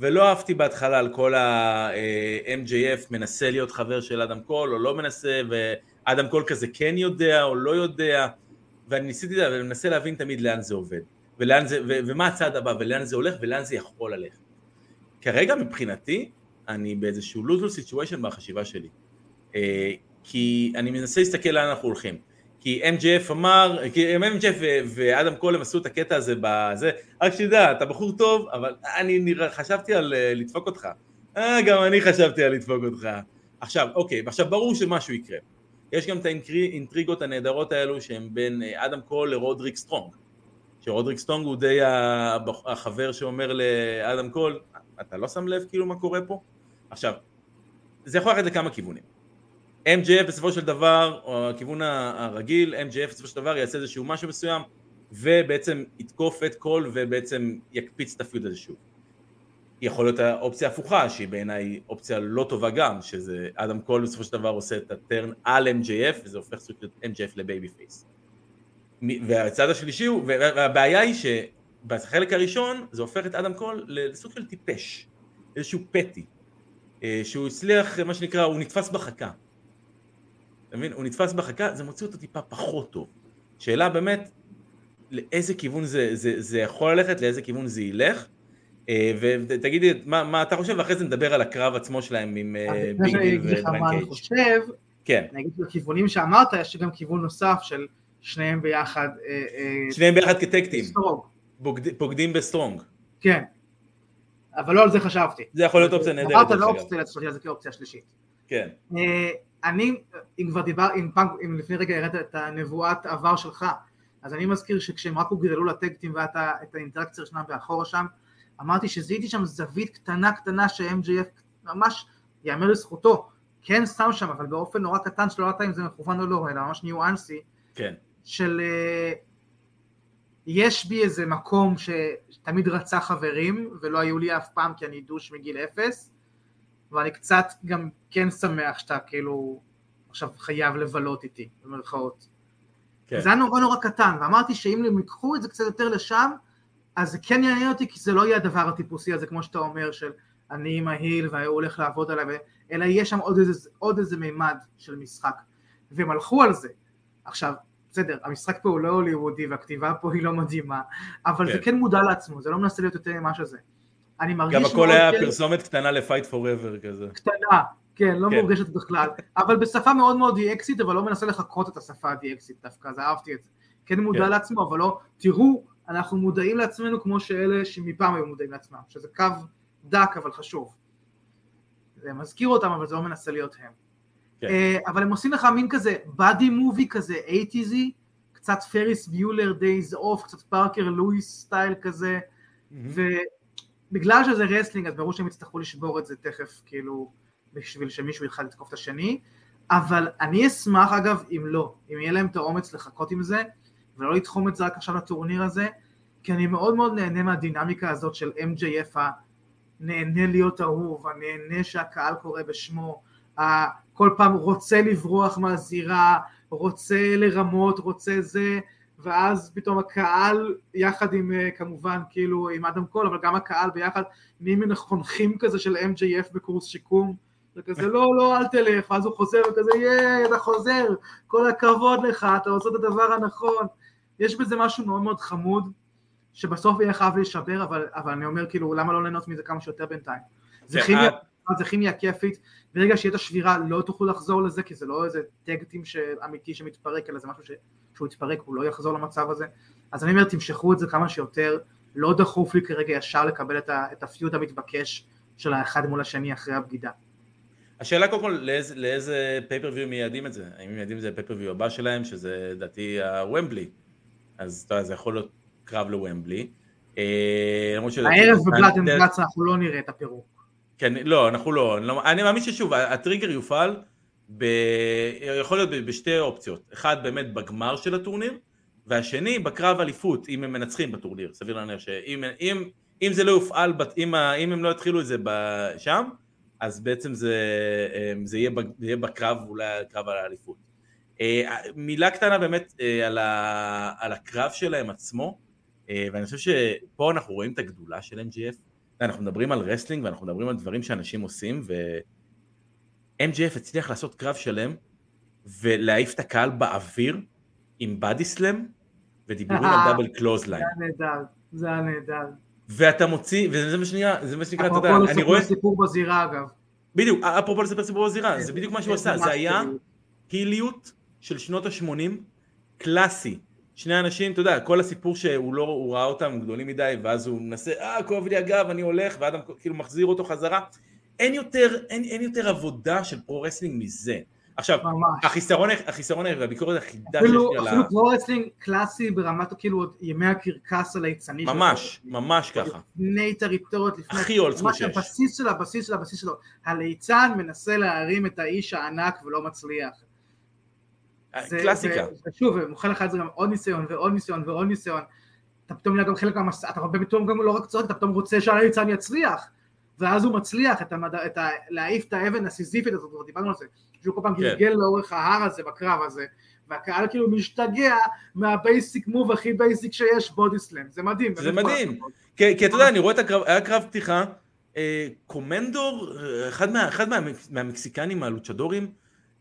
ולא אהבתי בהתחלה על כל ה-MJF מנסה להיות חבר של אדם קול או לא מנסה, ואדם קול כזה כן יודע או לא יודע, ואני ניסיתי, ואני מנסה להבין תמיד לאן זה עובד, ולאן זה, ו- ומה הצעד הבא, ולאן זה הולך, ולאן זה יכול ללכת. כרגע מבחינתי, אני באיזשהו lose-lose situation בחשיבה שלי. אה, כי אני מנסה להסתכל לאן אנחנו הולכים. כי MJF אמר, כי MJF ואדם קול הם עשו את הקטע הזה בזה, רק שתדע, אתה בחור טוב, אבל אני נראה, חשבתי על אה, לדפוק אותך. אה, גם אני חשבתי על לדפוק אותך. עכשיו, אוקיי, עכשיו ברור שמשהו יקרה. יש גם את האינטריגות הנהדרות האלו שהם בין אה, אדם קול לרודריק סטרונג. שרודריק סטרונג הוא די החבר שאומר לאדם קול, אתה לא שם לב כאילו מה קורה פה? עכשיו, זה יכול ללכת לכמה כיוונים. MJF בסופו של דבר, או הכיוון הרגיל, MJF בסופו של דבר יעשה איזשהו משהו מסוים, ובעצם יתקוף את קול ובעצם יקפיץ את ה feud הזה שוב. יכול להיות האופציה ההפוכה, שהיא בעיניי אופציה לא טובה גם, שזה אדם קול בסופו של דבר עושה את ה turn על MJF, וזה הופך סוג של MJF ל babyface. והצד השלישי הוא, והבעיה היא שבחלק הראשון זה הופך את אדם קול לסוג של טיפש, איזשהו פטי, אה, שהוא הצליח, מה שנקרא, הוא נתפס בחכה. אתה מבין? הוא נתפס בחכה, זה מוציא אותו טיפה פחות טוב. שאלה באמת, לאיזה כיוון זה, זה, זה יכול ללכת, לאיזה כיוון זה ילך, ותגידי מה, מה אתה חושב, ואחרי זה נדבר על הקרב עצמו שלהם עם אה, ביג דיל אני קייג'. חושב, כן, אני אגיד בכיוונים שאמרת, יש גם כיוון נוסף של שניהם ביחד. אה, אה, שניהם ביחד כטקטים, סטרוג. בוגד- פוקדים בסטרונג. כן. אבל לא על זה חשבתי. זה יכול להיות אופציה נהדרת. אמרת לא. אופציה, זה כאופציה שלישית. כן, אה, אני, אם כבר דיבר, אם פעם, אם לפני רגע הראית את הנבואת עבר שלך, אז אני מזכיר שכשהם רק הוגרלו לטקטים ואת האינטראקציה שלהם מאחורה שם, אמרתי שזיהיתי שם זווית קטנה קטנה ש-MJF ממש, יאמר לזכותו, כן שם שם, אבל באופן נורא קטן שלא יודעת אם זה מכוון או לא, אלא ממש ניואנסי, כן, של אה, יש בי איזה מקום שתמיד רצה חברים, ולא היו לי אף פעם כי אני דוש מגיל אפס, ואני קצת גם כן שמח שאתה כאילו עכשיו חייב לבלות איתי, במרכאות. כן. זה היה נורא נורא קטן, ואמרתי שאם הם ייקחו את זה קצת יותר לשם, אז זה כן יעניין אותי, כי זה לא יהיה הדבר הטיפוסי הזה, כמו שאתה אומר, של אני עם ההיל והוא הולך לעבוד עליי, אלא יהיה שם עוד איזה, עוד איזה מימד של משחק. והם הלכו על זה. עכשיו, בסדר, המשחק פה הוא לא הוליוודי והכתיבה פה היא לא מדהימה, אבל כן. זה כן מודע לעצמו, זה לא מנסה להיות יותר ממה שזה. אני מרגיש גם הכל היה כן- פרסומת קטנה ל-Fight Forever כזה. קטנה, כן, לא כן. מורגשת בכלל, אבל בשפה מאוד מאוד DXית, אבל לא מנסה לחקות את השפה ה-DXית דווקא, אז אהבתי את זה. כן מודע כן. לעצמו, אבל לא, תראו, אנחנו מודעים לעצמנו כמו שאלה שמפעם היו מודעים לעצמם, שזה קו דק אבל חשוב. זה מזכיר אותם אבל זה לא מנסה להיות הם. כן. אה, אבל הם עושים לך מין כזה buddy movie כזה 80', קצת Ferris Bueller's Day Off, קצת Parker Lewis style כזה, ובגלל שזה wrestling אז ברור שהם יצטרכו לשבור את זה תכף כאילו בשביל שמישהו יוכל לתקוף את השני, אבל אני אשמח אגב אם לא, אם יהיה להם את האומץ לחכות עם זה ולא לתחום את זה רק עכשיו לטורניר הזה, כי אני מאוד מאוד נהנה מהדינמיקה הזאת של MJF הנהנה להיות אהוב, הנהנה שהקהל קורא בשמו, כל פעם רוצה לברוח מהזירה, רוצה לרמות, רוצה זה, ואז פתאום הקהל יחד עם אה, כמובן כאילו עם אדם קול, אבל גם הקהל ביחד נהיים מן החונכים כזה של MJF בקורס שיקום, וכזה לא לא אל תלך, ואז הוא חוזר וכזה ייי אתה חוזר, כל הכבוד לך, אתה עושה את הדבר הנכון, יש בזה משהו מאוד מאוד חמוד, שבסוף יהיה חייב להישבר, אבל, אבל אני אומר כאילו למה לא ליהנות מזה כמה שיותר בינתיים. זה כן, כימיה, את- זה כימיה כיפית, ברגע שיהיה את השבירה לא תוכלו לחזור לזה, כי זה לא איזה טקטים אמיתי שמתפרק, אלא זה משהו ש... שהוא יתפרק, הוא לא יחזור למצב הזה. אז אני אומר, תמשכו את זה כמה שיותר, לא דחוף לי כרגע ישר לקבל את, ה... את הפיוט המתבקש של האחד מול השני אחרי הבגידה. השאלה קודם כל לאיזה, לאיזה פייפריוויו מייעדים את זה, האם מייעדים את זה לפייפריוויו הבא שלהם, שזה לדעתי הוומבלי, אז אתה יודע, זה יכול להיות קרב לוומבלי. אה, הערב אני- גלאץ אנחנו לא נראה את הפירוק. כן, לא, אנחנו לא, אני, לא, אני מאמין ששוב, הטריגר יופעל, ב, יכול להיות בשתי אופציות, אחד באמת בגמר של הטורניר, והשני בקרב אליפות, אם הם מנצחים בטורניר, סביר להניח שאם אם, אם זה לא יופעל, אם, אם הם לא יתחילו את זה שם, אז בעצם זה, אה, זה יהיה, בג- יהיה בקרב, אולי קרב האליפות. אה, מילה קטנה באמת אה, על, ה, על הקרב שלהם עצמו, אה, ואני חושב שפה אנחנו רואים את הגדולה של MJF, אנחנו מדברים על wrestling ואנחנו מדברים על דברים שאנשים עושים ו-MJF הצליח לעשות קרב שלם ולהעיף את הקהל באוויר עם body slam ודיבורים על double clothesline זה היה נהדר, זה היה נהדר. ואתה מוציא וזה מה שנראה זה מה שנקרא אתה יודע אפרופו אני רואה סיפור בזירה אגב. בדיוק אפרופו לספר סיפור בזירה זה בדיוק מה שהוא עשה ממש זה היה כאילו. heel יות של שנות ה-80 קלאסי שני אנשים, אתה יודע, כל הסיפור שהוא לא, הוא ראה אותם גדולים מדי, ואז הוא מנסה, אה, כואב לי הגב, אני הולך, ואדם כאילו מחזיר אותו חזרה. אין יותר, אין, אין יותר עבודה של pro wrestling מזה. עכשיו, ממש. החיסרון, החיסרון והביקורת היחידה שיש אפילו לי על אפילו ה... pro wrestling קלאסי ברמת כאילו עוד ימי הקרקס הליצני. ממש, ה pro wrestling. ממש ככה. לפני טריטוריות, לפני... הכי old school שיש. הבסיס של הבסיס של הבסיס שלו. הליצן מנסה להרים את האיש הענק ולא מצליח. זה- קלאסיקה. ו- ושוב, מוכר לך את זה גם עוד ניסיון ועוד ניסיון ועוד ניסיון. אתה פתאום נהיה גם חלק מהמסע, אתה פתאום גם לא רק צועק, אתה פתאום רוצה שהליצן יצליח. ואז הוא מצליח את המד... את ה... להעיף את האבן הסיזיפית הזאת, כבר דיברנו על זה, שהוא כל פעם כן. גלגל לאורך ההר הזה, בקרב הזה, והקהל כאילו משתגע מה basic move הכי basic שיש, body slam, זה מדהים. זה מדהים. כי, כי אתה יודע, אני רואה את הקרב, היה קרב פתיחה, אה, קומנדור, אה, אחד, מה, אחד מה, מהמקסיקנים, הלוצ'דורים,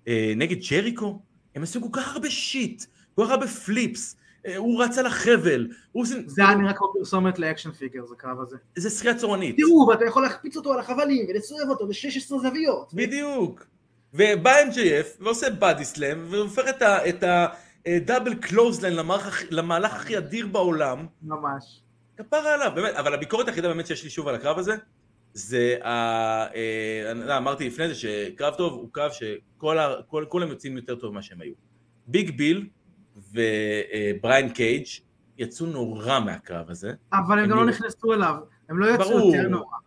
אה, נגד ג'ריקו, הם עשו כל כך הרבה shit, כל כך הרבה flips, אה, הוא רץ על החבל, הוא עושה... זה היה נראה כמו פרסומת ל action figure, זה קרב הזה. זה שחייה צורנית. תראו, ואתה יכול להחפיץ אותו על החבלים ולסובב אותו ב-16 זוויות. בדיוק. ובא MJF ועושה body slam, והופך את ה double clothesline למהלך הכי אדיר בעולם. ממש. כפרה עליו, באמת, אבל הביקורת היחידה באמת שיש לי שוב על הקרב הזה, זה, ה, אה, יודע, אמרתי לפני זה שקרב טוב הוא קרב שכל ה- כל- כולם יוצאים יותר טוב ממה שהם היו. ביג ביל ובריין קייג' יצאו נורא מהקרב הזה. אבל הם גם לא נכנסו אליו. הם לא יצאו. יותר נורא.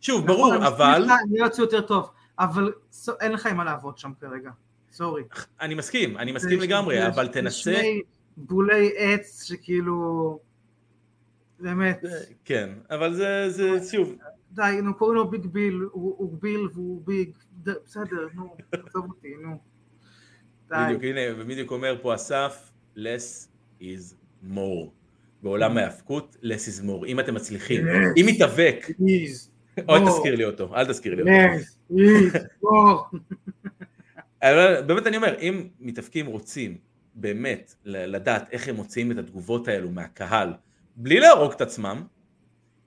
שוב, נכון, ברור, אבל, הם לא יצאו יותר טוב. אבל אין לך עם מה לעבוד שם כרגע. sorry. אני מסכים, אני מסכים לגמרי, אבל תנסה, שני בולי עץ שכאילו... באמת. כן, אבל זה, זה, שוב, די, נו, קוראים לו ביג ביל, הוא ביל והוא big. בסדר, נו, עזוב אותי, נו. די. בדיוק, הנה, ובדיוק אומר פה אסף, less is more. בעולם ההאבקות, less is more. אם אתם מצליחים. אם מתאבק. אל. תזכיר לי אותו, אל תזכיר לי אותו. באמת אני אומר, אם מתאבקים רוצים באמת לדעת איך הם מוציאים את התגובות האלו מהקהל, בלי להרוג את עצמם,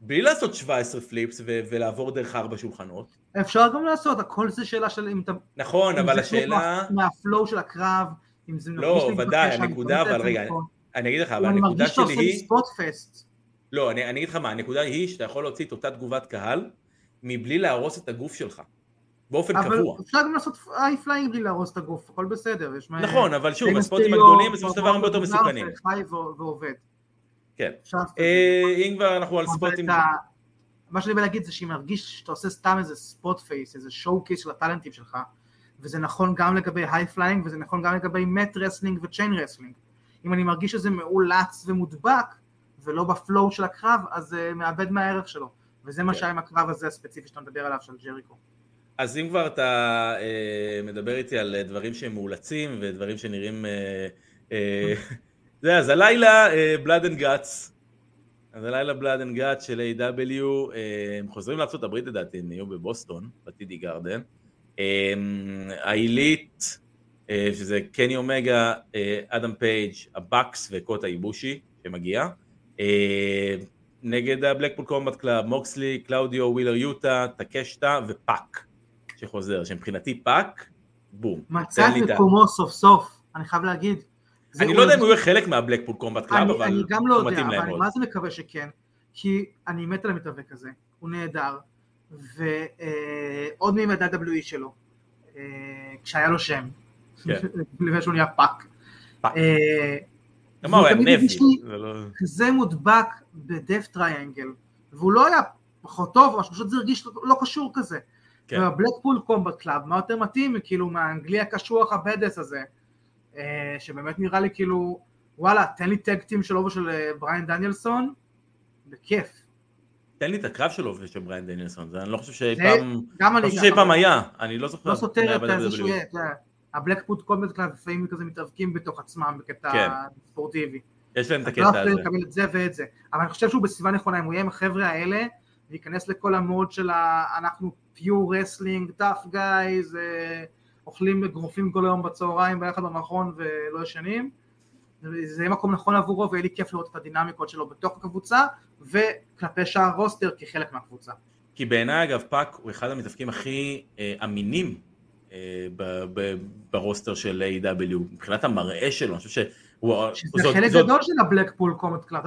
בלי לעשות 17 פליפס ו- ולעבור דרך ארבע שולחנות, אפשר גם לעשות, הכל זה שאלה של אם אתה... נכון, אם אבל השאלה... מה- מהפלואו של הקרב, אם זה לא, מרגיש ודאי, הנקודה, אני אבל רגע, נכון. אני אגיד לך, אבל אני הנקודה מרגיש שאתה שלי עושה לי היא, ספוט פסט. לא, אני, אני אגיד לך מה, הנקודה היא שאתה יכול להוציא את אותה תגובת קהל מבלי להרוס את הגוף שלך, באופן אבל קבוע. אפשר גם לעשות איי פליינג בלי להרוס את הגוף, הכל בסדר. יש מה- נכון, אבל שוב, הספוטים הגדולים בסופו של דבר הרבה יותר מסוכנים. חי ועובד. כן. אה, אם כבר אנחנו על ספוטים, מה שאני בא להגיד זה שאם מרגיש שאתה עושה סתם איזה spot fest, איזה showcase של הטאלנטים שלך, וזה נכון גם לגבי high flying וזה נכון גם לגבי mat wrestling ו chain wrestling. אם אני מרגיש שזה מאולץ ומודבק, ולא ב flow של הקרב, אז זה מאבד מהערך שלו. וזה מה כן. שהיה עם הקרב הזה הספציפי שאתה מדבר עליו, של ג'ריקו. אז אם כבר אתה אה, מדבר איתי על אה, דברים שהם מאולצים ודברים שנראים... זה, אז הלילה בלאד אנד גאץ, אז הלילה בלאד אנד גאץ של AEW, אה, הם חוזרים לארה"ב לדעתי, הם יהיו בבוסטון, ב TD Garden. אה, העילית, אה, שזה קני אומגה, אדם פייג', הבקס וקוטה איבושי שמגיע. נגד הבלקפול קומבט קלאב, מוקסלי, קלאודיו, ווילר יוטה, טקשיטה ופאק שחוזר, שמבחינתי פאק, בום. מצא את מקומו סוף סוף, אני חייב להגיד. זה אני לא יודע אם הוא יהיה חלק מהבלקפול קומבט קלאב, אני, אבל אני גם לא יודע, אבל אני. מה זה מקווה שכן, כי אני מת על המתאבק הזה, הוא נהדר, ועוד מימי ה-WWE שלו, אה, כשהיה לו שם, כן. לפני שהוא נהיה פאק. אה, הוא היה זה לא- מודבק ב Death Triangle, והוא לא היה פחות טוב, אבל פשוט זה הרגיש לא קשור כזה. כן. והבלקפול קומבט קלאב, מה יותר מתאים, כאילו מהאנגלי הקשוח ה badass הזה, אה, שבאמת נראה לי כאילו, וואלה, תן לי tag team שלו ושל אה, בריין דניאלסון, בכיף. תן לי את הקרב שלו ושל בריין דניאלסון, זה אני לא חושב שאי פעם, לא חושב שאי פעם היה, אני לא זוכר. לא סותר את זה ב-WWE. שהוא יהיה, אתה יודע, הבלקפול קומבט קלאב לפעמים כזה מתאבקים בתוך עצמם בקטע כן. ספורטיבי. יש להם את לא הקטע יכול הזה. לקבל את זה ואת זה. אבל אני חושב שהוא בסביבה נכונה, אם הוא יהיה עם החבר'ה האלה, וייכנס לכל ה mode של. אנחנו pure wrestling, tough guys, אוכלים אגרופים כל היום בצהריים ביחד במכון ולא ישנים. זה יהיה מקום נכון עבורו ויהיה לי כיף לראות את הדינמיקות שלו בתוך הקבוצה וכלפי שאר ה roster כחלק מהקבוצה. כי בעיניי אגב פאק הוא אחד המתאבקים הכי אה, אמינים אה, ב- ב- ב roster של AEW. מבחינת המראה שלו, אני חושב שהוא... שזה זאת- חלק זאת- גדול של ה Blackpool Combat Club,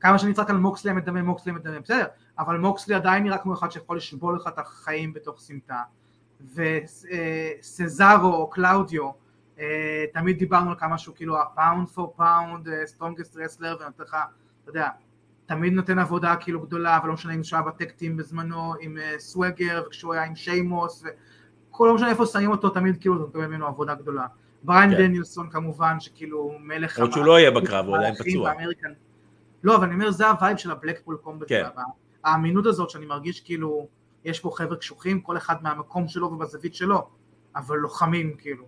כמה שאני צעק על מוקסלי המדמם, מוקסלי המדמם, בסדר, אבל מוקסלי עדיין נראה כמו אחד שיכול לשבור לך את החיים בתוך סמטה, וסזארו או קלאודיו, אה, תמיד דיברנו על כמה שהוא כאילו ה pound for pound, strongest wrestler, ונותן לך, אתה יודע, תמיד נותן עבודה כאילו גדולה, ולא משנה אם שהוא היה ב tag teams בזמנו עם אה, סווגר, וכשהוא היה עם שיימוס, וכל לא משנה איפה שמים אותו, תמיד כאילו אתה מקבל ממנו עבודה גדולה. בריין כן. דניאלסון כמובן, שכאילו מלך... למרות שהוא לא יהיה בקרב, הוא עדיין פצוע. American. לא, אבל אני אומר, זה ה vibe של ה Blackpool Combat. כן. האמינות הזאת שאני מרגיש כאילו, יש פה חבר'ה קשוחים, כל אחד מהמקום שלו ובזווית שלו, אבל לוחמים כאילו,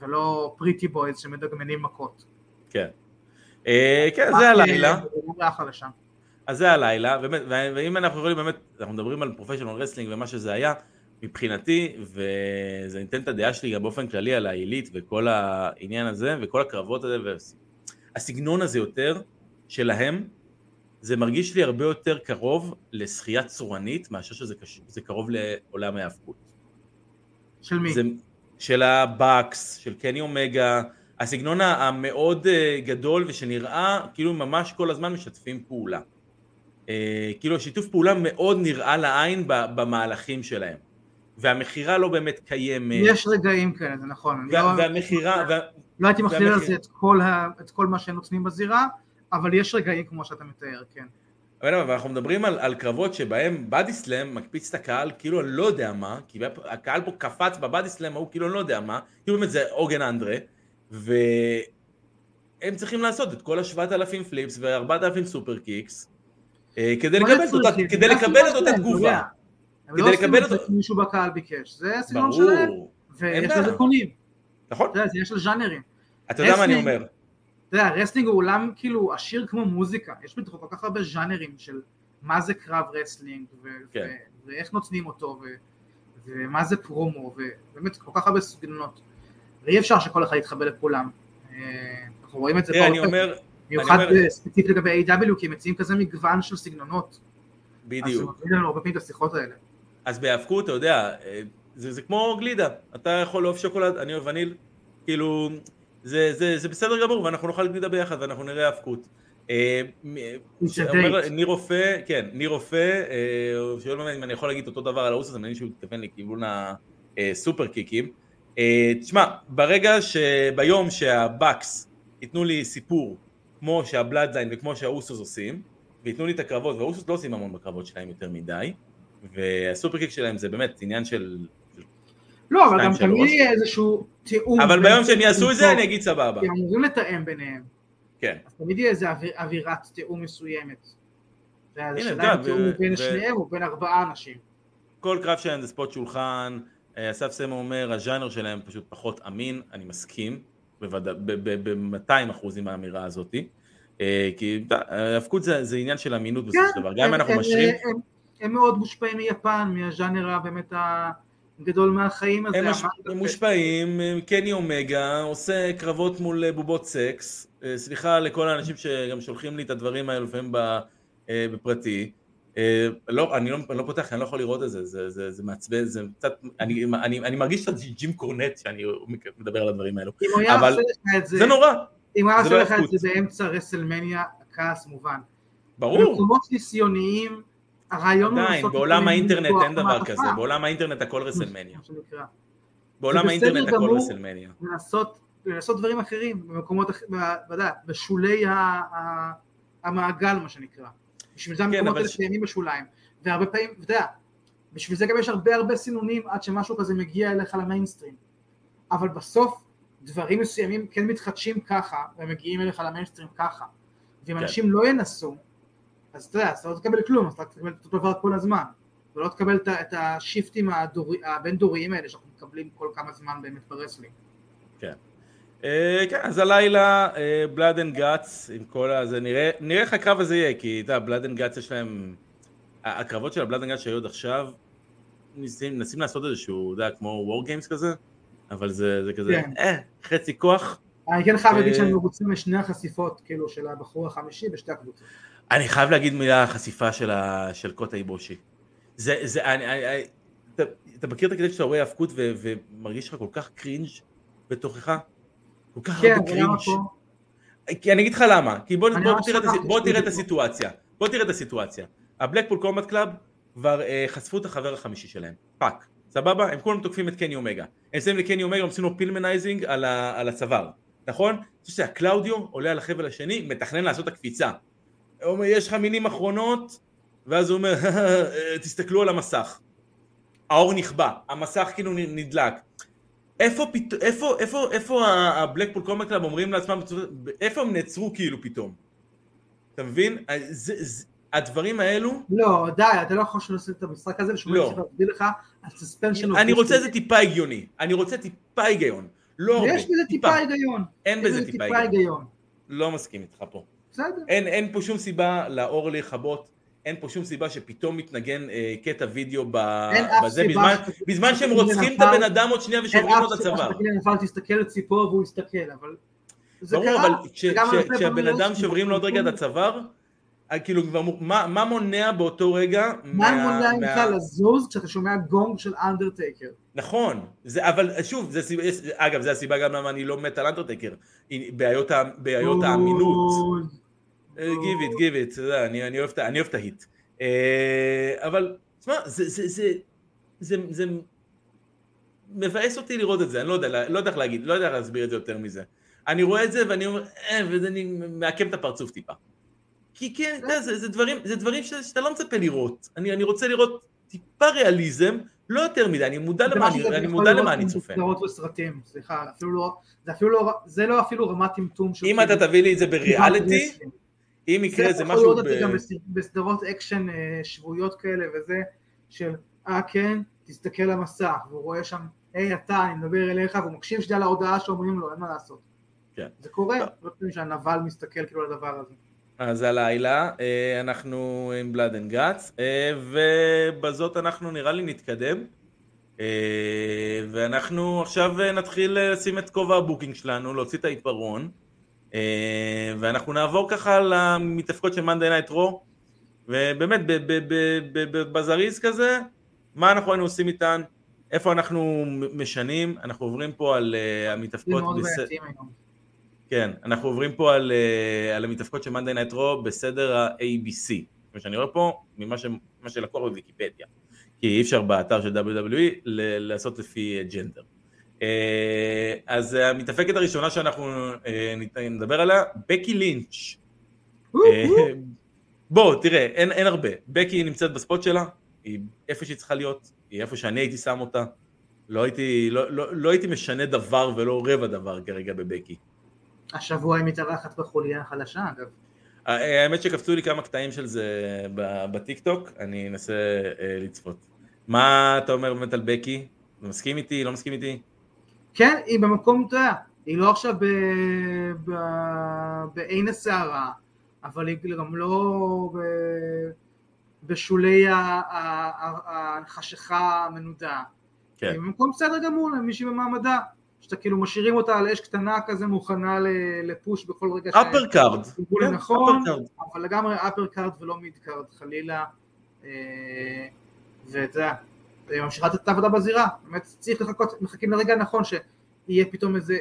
ולא pretty boys שמדגמנים מכות. כן. אה, כן, זה הלילה. לא. אז זה הלילה, באמת, ואם אנחנו יכולים באמת, אנחנו מדברים על professional wrestling ומה שזה היה, מבחינתי, וזה ניתן את הדעה שלי גם באופן כללי על העילית וכל העניין הזה, וכל הקרבות הזה, והסגנון הזה יותר שלהם, זה מרגיש לי הרבה יותר קרוב לשחייה צורנית, מאשר שזה קש... זה קרוב לעולם ההאבקות. של מי? זה של הבאקס, של קני אומגה, הסגנון המאוד אה, גדול ושנראה כאילו ממש כל הזמן משתפים פעולה. אה, כאילו השיתוף פעולה מאוד נראה לעין במהלכים שלהם. והמכירה לא באמת קיימת. יש רגעים כאלה, זה נכון. וה- לא- והמכירה, וה- לא הייתי מכליל על. זה את כל ה- את כל מה שהם נותנים בזירה, אבל יש רגעים כמו שאתה מתאר, כן. אבל אבל אנחנו מדברים על, על קרבות שבהם בדי סלאם מקפיץ את הקהל כאילו אני לא יודע מה, כי הקהל פה קפץ בבדי סלאם ההוא כאילו אני לא יודע מה, כאילו באמת זה עוגן אנדרה, והם צריכים לעשות את כל השבעת אלפים flips וארבעת אלפים superkicks, אה, כדי לא לקבל את אותה, כדי לקבל את אותה תגובה. הם כדי לא עושים לקבל את זה אותו- מישהו בקהל ביקש, זה הסגנון שלהם, ויש. לזה קונים, נכון, יש של ז'אנרים. אתה יודע מה אני אומר, אתה יודע, wrestling הוא עולם כאילו עשיר כמו מוזיקה, יש בתוכו כל כך הרבה ז'אנרים של מה זה קרב wrestling, ו- כן. ו- ואיך נותנים אותו, ו- ומה זה פרומו, ובאמת כל כך הרבה סגנונות. ואי אפשר שכל אחד יתחבא לכולם. אה, אנחנו רואים את זה פה, במיוחד ספציפית לגבי A.W, כי הם מציעים כזה מגוון של סגנונות. אז זה בדיוק, מביא לנו הרבה פעמים את השיחות האלה. אז בהאבקות אתה יודע, אה, זה, זה כמו גלידה, אתה יכול לאהוב שוקולד, אני אוהב וניל, כאילו, זה, זה, זה בסדר גמור, ואנחנו נוכל להגיד ביחד, ואנחנו נראה האבקות. אה. ניר רופא, כן, ניר רופא, אה, שואל ממני אם אני יכול להגיד אותו דבר על האוס הזה, אני מבין שהוא מתכוון לכיוון הסופר קיקים. אה, תשמע, ברגע שביום שה Bucks ייתנו לי סיפור כמו שה Bloodline וכמו שהאוסוס עושים, וייתנו לי את הקרבות, והאוסוס לא עושים המון בקרבות שלהם יותר מדי, וה superkick שלהם זה באמת עניין של... לא, אבל גם תמיד. יהיה איזשהו תיאום. אבל ביום שהם יעשו את זה אני אגיד סבבה. כי אמורים לתאם ביניהם. כן. אז תמיד יהיה אוויר- אווירת תיאום מסוימת. והשאלה אם תיאום בין שניהם או בין ארבעה אנשים. כל קרב שלהם זה ספוט שולחן, אה, אסף סמו אומר, הז'אנר שלהם פשוט פחות אמין, אני מסכים, ב-200 אחוז עם האמירה הזאת, אה, כי ההאבקות זה, זה עניין של אמינות בסופו של דבר, גם אם אנחנו משרים, הם- הם מאוד מושפעים מיפן, מהז'אנר הבאמת הגדול מהחיים הזה. הם מש- הם מושפעים, קני אומגה עושה קרבות מול אה, בובות סקס, אה, סליחה לכל האנשים שגם שולחים לי את הדברים האלה לפעמים אה, בפרטי, לא, אני לא, לא פותח, אני לא יכול לראות את זה, זה, זה, זה מעצבן, זה קצת, אני, אני, אני מרגיש קצת ג'ים קורנט שאני מדבר על הדברים האלו, אם הוא היה עושה לך את זה, זה נורא, אם הוא היה עושה לא לך את. זה באמצע רסלמניה, הכעס מובן. ברור, במקומות ניסיוניים, הרעיון הוא עדיין, בעולם האינטרנט אין דבר כזה, בעולם האינטרנט הכל רסלמניה. בעולם האינטרנט הכל. רסלמניה, לנסות, לנסות דברים אחרים במקומות, בשולי ה- ה- המעגל מה שנקרא. בשביל זה המקומות כן, אבל האלה קיימים בשוליים. והרבה פעמים, אתה יודע, בשביל זה גם יש הרבה הרבה סינונים עד שמשהו כזה מגיע אליך למיינסטרים. אבל בסוף דברים מסוימים כן מתחדשים ככה ומגיעים אליך למיינסטרים ככה. ואם כן. אנשים לא ינסו, אז אתה יודע, אז אתה לא תקבל כלום, אז אתה תקבל את אותו דבר כל הזמן. ולא תקבל את ה- את השיפטים הבין-דוריים האלה שאנחנו מקבלים כל כמה זמן באמת ב wrestling. אה, כן, אז הלילה Blood and Guts עם כל הזה, נראה נראה איך הקרב הזה יהיה, כי אתה יודע, Blood and Guts יש להם, ה- הקרבות של ה Blood and Guts שהיו עד עכשיו, מנסים מנסים לעשות איזשהו, אתה יודע, כמו War Games כזה, אבל זה זה כזה, כן. אה, חצי כוח. אני כן חייב להגיד אה, שאני מרוצה משני החשיפות, כאילו, של הבחור החמישי בשתי הקבוצות. אני חייב להגיד מילה החשיפה של, ה, של קוטה איבושי. זה, זה, אני, אני, אני, אתה, אתה מכיר את הקטע שאתה רואה האבקות ו- ומרגיש לך כל כך cringe בתוכך? כל כך כן, הרבה cringe. כי אני אגיד לך למה, כי בוא, בוא, תראה, את, הס- בוא תראה את. הסיטואציה, בוא תראה את הסיטואציה. ה Blackpool Combat Club כבר אה, חשפו את החבר החמישי שלהם, פאק, סבבה? הם כולם תוקפים את קני אומגה. הם שמים לקני אומגה, הם עושים לו Pillmanizing על, ה, על הצוואר, נכון? אני חושב שהקלאודיו עולה על החבל השני, מתכנן לעשות את הקפיצה. הוא אומר, יש לך מילים אחרונות, ואז הוא אומר, "אה, תסתכלו על המסך. האור נכבה, המסך כאילו נדלק. איפה. איפה, איפה, איפה ה Blackpool Combat Club אומרים לעצמם, איפה הם נעצרו כאילו פתאום? אתה מבין? זה, זה, הדברים האלו, לא, די, אתה לא יכול לעשות את המשחק הזה, ושום לא. להסביר לך על suspension. אני רוצה איזה טיפה הגיוני, אני רוצה טיפה היגיון, לא הרבה, יש בזה טיפה היגיון. אין בזה טיפה היגיון. לא מסכים איתך פה. בסדר. אין, אין פה שום סיבה לאור לכבות, אין פה שום סיבה שפתאום מתנגן אה, קטע וידאו ב, אין אף בזה, סיבה בזמן, שתגיד- בזמן שהם רוצחים את הבן אדם עוד שנייה אין ושוברים לו אף את סיבה הצוואר. שתגיד לנפל תסתכל לציפו והוא יסתכל, אבל... ברור, אבל כשהבן אדם שוברים לו עוד רגע את הצוואר, אה, כאילו כבר, מה מה מונע באותו רגע? מה מה- מונע מה- ממך לזוז כשאתה שומע גונג של אנדרטייקר? נכון, זה, אבל שוב, זה, סיבה- יש- אגב, זו הסיבה גם למה אני לא מת על אנטרטקר, בעיות, בעיות האמינות. גיב איט, גיב איט, אני, אוהב, את ההיט. אה, אבל, תשמע, זה, זה, זה, זה, זה מבאס אותי לראות את זה, אני לא יודע, לא יודע איך להגיד, לא יודע איך להסביר את זה יותר מזה. אני רואה את זה ואני אומר, אה, וזה אני מעקם את הפרצוף טיפה. כי כן, אתה יודע, זה, זה דברים, זה דברים ש, שאתה לא מצפה לראות. אני, אני רוצה לראות טיפה ריאליזם, לא יותר מדי, אני מודע למה אני, אני מודע למה אני צופה. בסדרות וסרטים, סליחה, אפילו לא, זה אפילו לא, זה לא אפילו רמת טמטום של... אם אתה תביא לי את זה בריאליטי, אם יקרה איזה זה יכול משהו לראות את זה. גם בסד- בסדרות אקשן אה, שבועיות כאלה וזה, של אה כן, תסתכל למסך, והוא רואה שם, היי אתה, אני מדבר אליך, והוא מקשיב שנייה להודעה שאומרים לו, אין מה לעשות. כן. זה קורה. לא פעמים שהנבל מסתכל כאילו על הדבר הזה. אז הלילה אה, אנחנו עם Blood and Guts, ובזאת אנחנו נראה לי נתקדם. אה, ואנחנו עכשיו אה, נתחיל אה, לשים את כובע ה booking שלנו, להוציא את העיפרון, אה, ואנחנו נעבור ככה למתאבקות של Monday Night Raw, ובאמת בזריז כזה, מה אנחנו היינו עושים איתן, איפה אנחנו משנים, אנחנו עוברים פה על אה, המתאבקות. כן, אנחנו עוברים פה על, אה, על המתאבקות של Monday Night Raw בסדר ה-ABC. כמו שאני רואה פה, ממה ש, שלקוח בוויקיפדיה. כי אי אפשר באתר של WWE לעשות לפי ג'נדר. אה, אז המתאבקת הראשונה שאנחנו אה, נדבר עליה, בקי לינץ'. אה, בוא, תראה, אין, אין הרבה. בקי נמצאת בספוט שלה, היא איפה שהיא צריכה להיות, היא איפה שאני הייתי שם אותה. לא הייתי, לא, לא, לא הייתי משנה דבר ולא רבע דבר כרגע בבקי. השבוע היא מתארחת בחוליה החלשה, אגב. האמת שקפצו לי כמה קטעים של זה בטיק טוק, אני אנסה לצפות. מה אתה אומר באמת על בקי? מסכים איתי? לא מסכים איתי? כן, היא במקום, אתה יודע, היא לא עכשיו ב- ב- בעין הסערה, אבל היא גם לא ב- בשולי החשיכה המנודה. כן. היא במקום בסדר גמור למישהי במעמדה, שאתה כאילו משאירים אותה על אש קטנה כזה מוכנה ל push בכל רגע upper card. כן, נכון. אבל לגמרי upper card ולא mid card חלילה, אה, ואתה יודע, ממשיכה לתת את העבודה בזירה, באמת צריך לחכות, מחכים לרגע הנכון שיהיה פתאום איזה,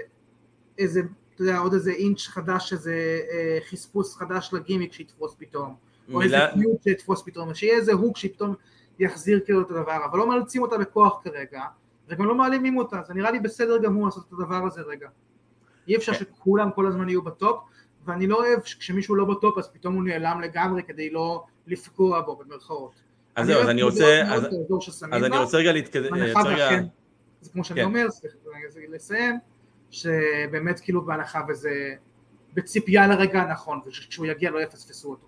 איזה, אתה יודע, עוד איזה inch חדש, איזה אה, חספוס חדש לגימיק שיתפוס פתאום, או איזה מילה, feud שיתפוס פתאום, שיהיה איזה hook שפתאום יחזיר כאילו את הדבר, אבל לא מאלצים אותה בכוח כרגע, וגם לא מעלימים אותה, זה נראה לי בסדר גמור לעשות את הדבר הזה רגע. אי אפשר כן. שכולם כל הזמן יהיו ב top, ואני לא אוהב שכשמישהו לא ב top אז פתאום הוא נעלם לגמרי כדי לא לפגוע בו במרכאות. אז זהו, אז אני רוצה, אז, אני רוצה רגע להתקדם, ואכן, זה כמו שאני כן. אומר, סליחה, לסיים, שבאמת כאילו בהנחה וזה בציפייה לרגע הנכון, וכשהוא יגיע לא יפספסו אותו.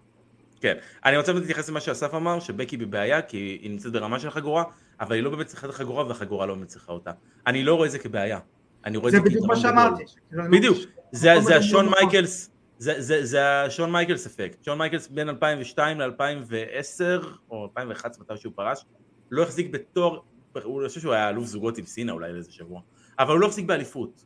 כן, אני רוצה להתייחס למה שאסף אמר, שבקי בבעיה כי היא נמצאת ברמה של חגורה, אבל היא לא באמת צריכה את החגורה והחגורה לא באמת צריכה אותה. אני לא רואה את זה כבעיה, אני רואה את זה זה בדיוק מה כיתרון גדול. שאמרתי. שכאילו אני בדיוק, זה, מדהים השון. מייקלס, זה, זה, זה השון מייקלס אפקט. שון מייקלס בין 2002 ל-2010, או 2011 מתי שהוא פרש, לא החזיק בתואר, הוא חושב שהוא היה אלוף זוגות עם סינה אולי לאיזה שבוע, אבל הוא לא החזיק באליפות.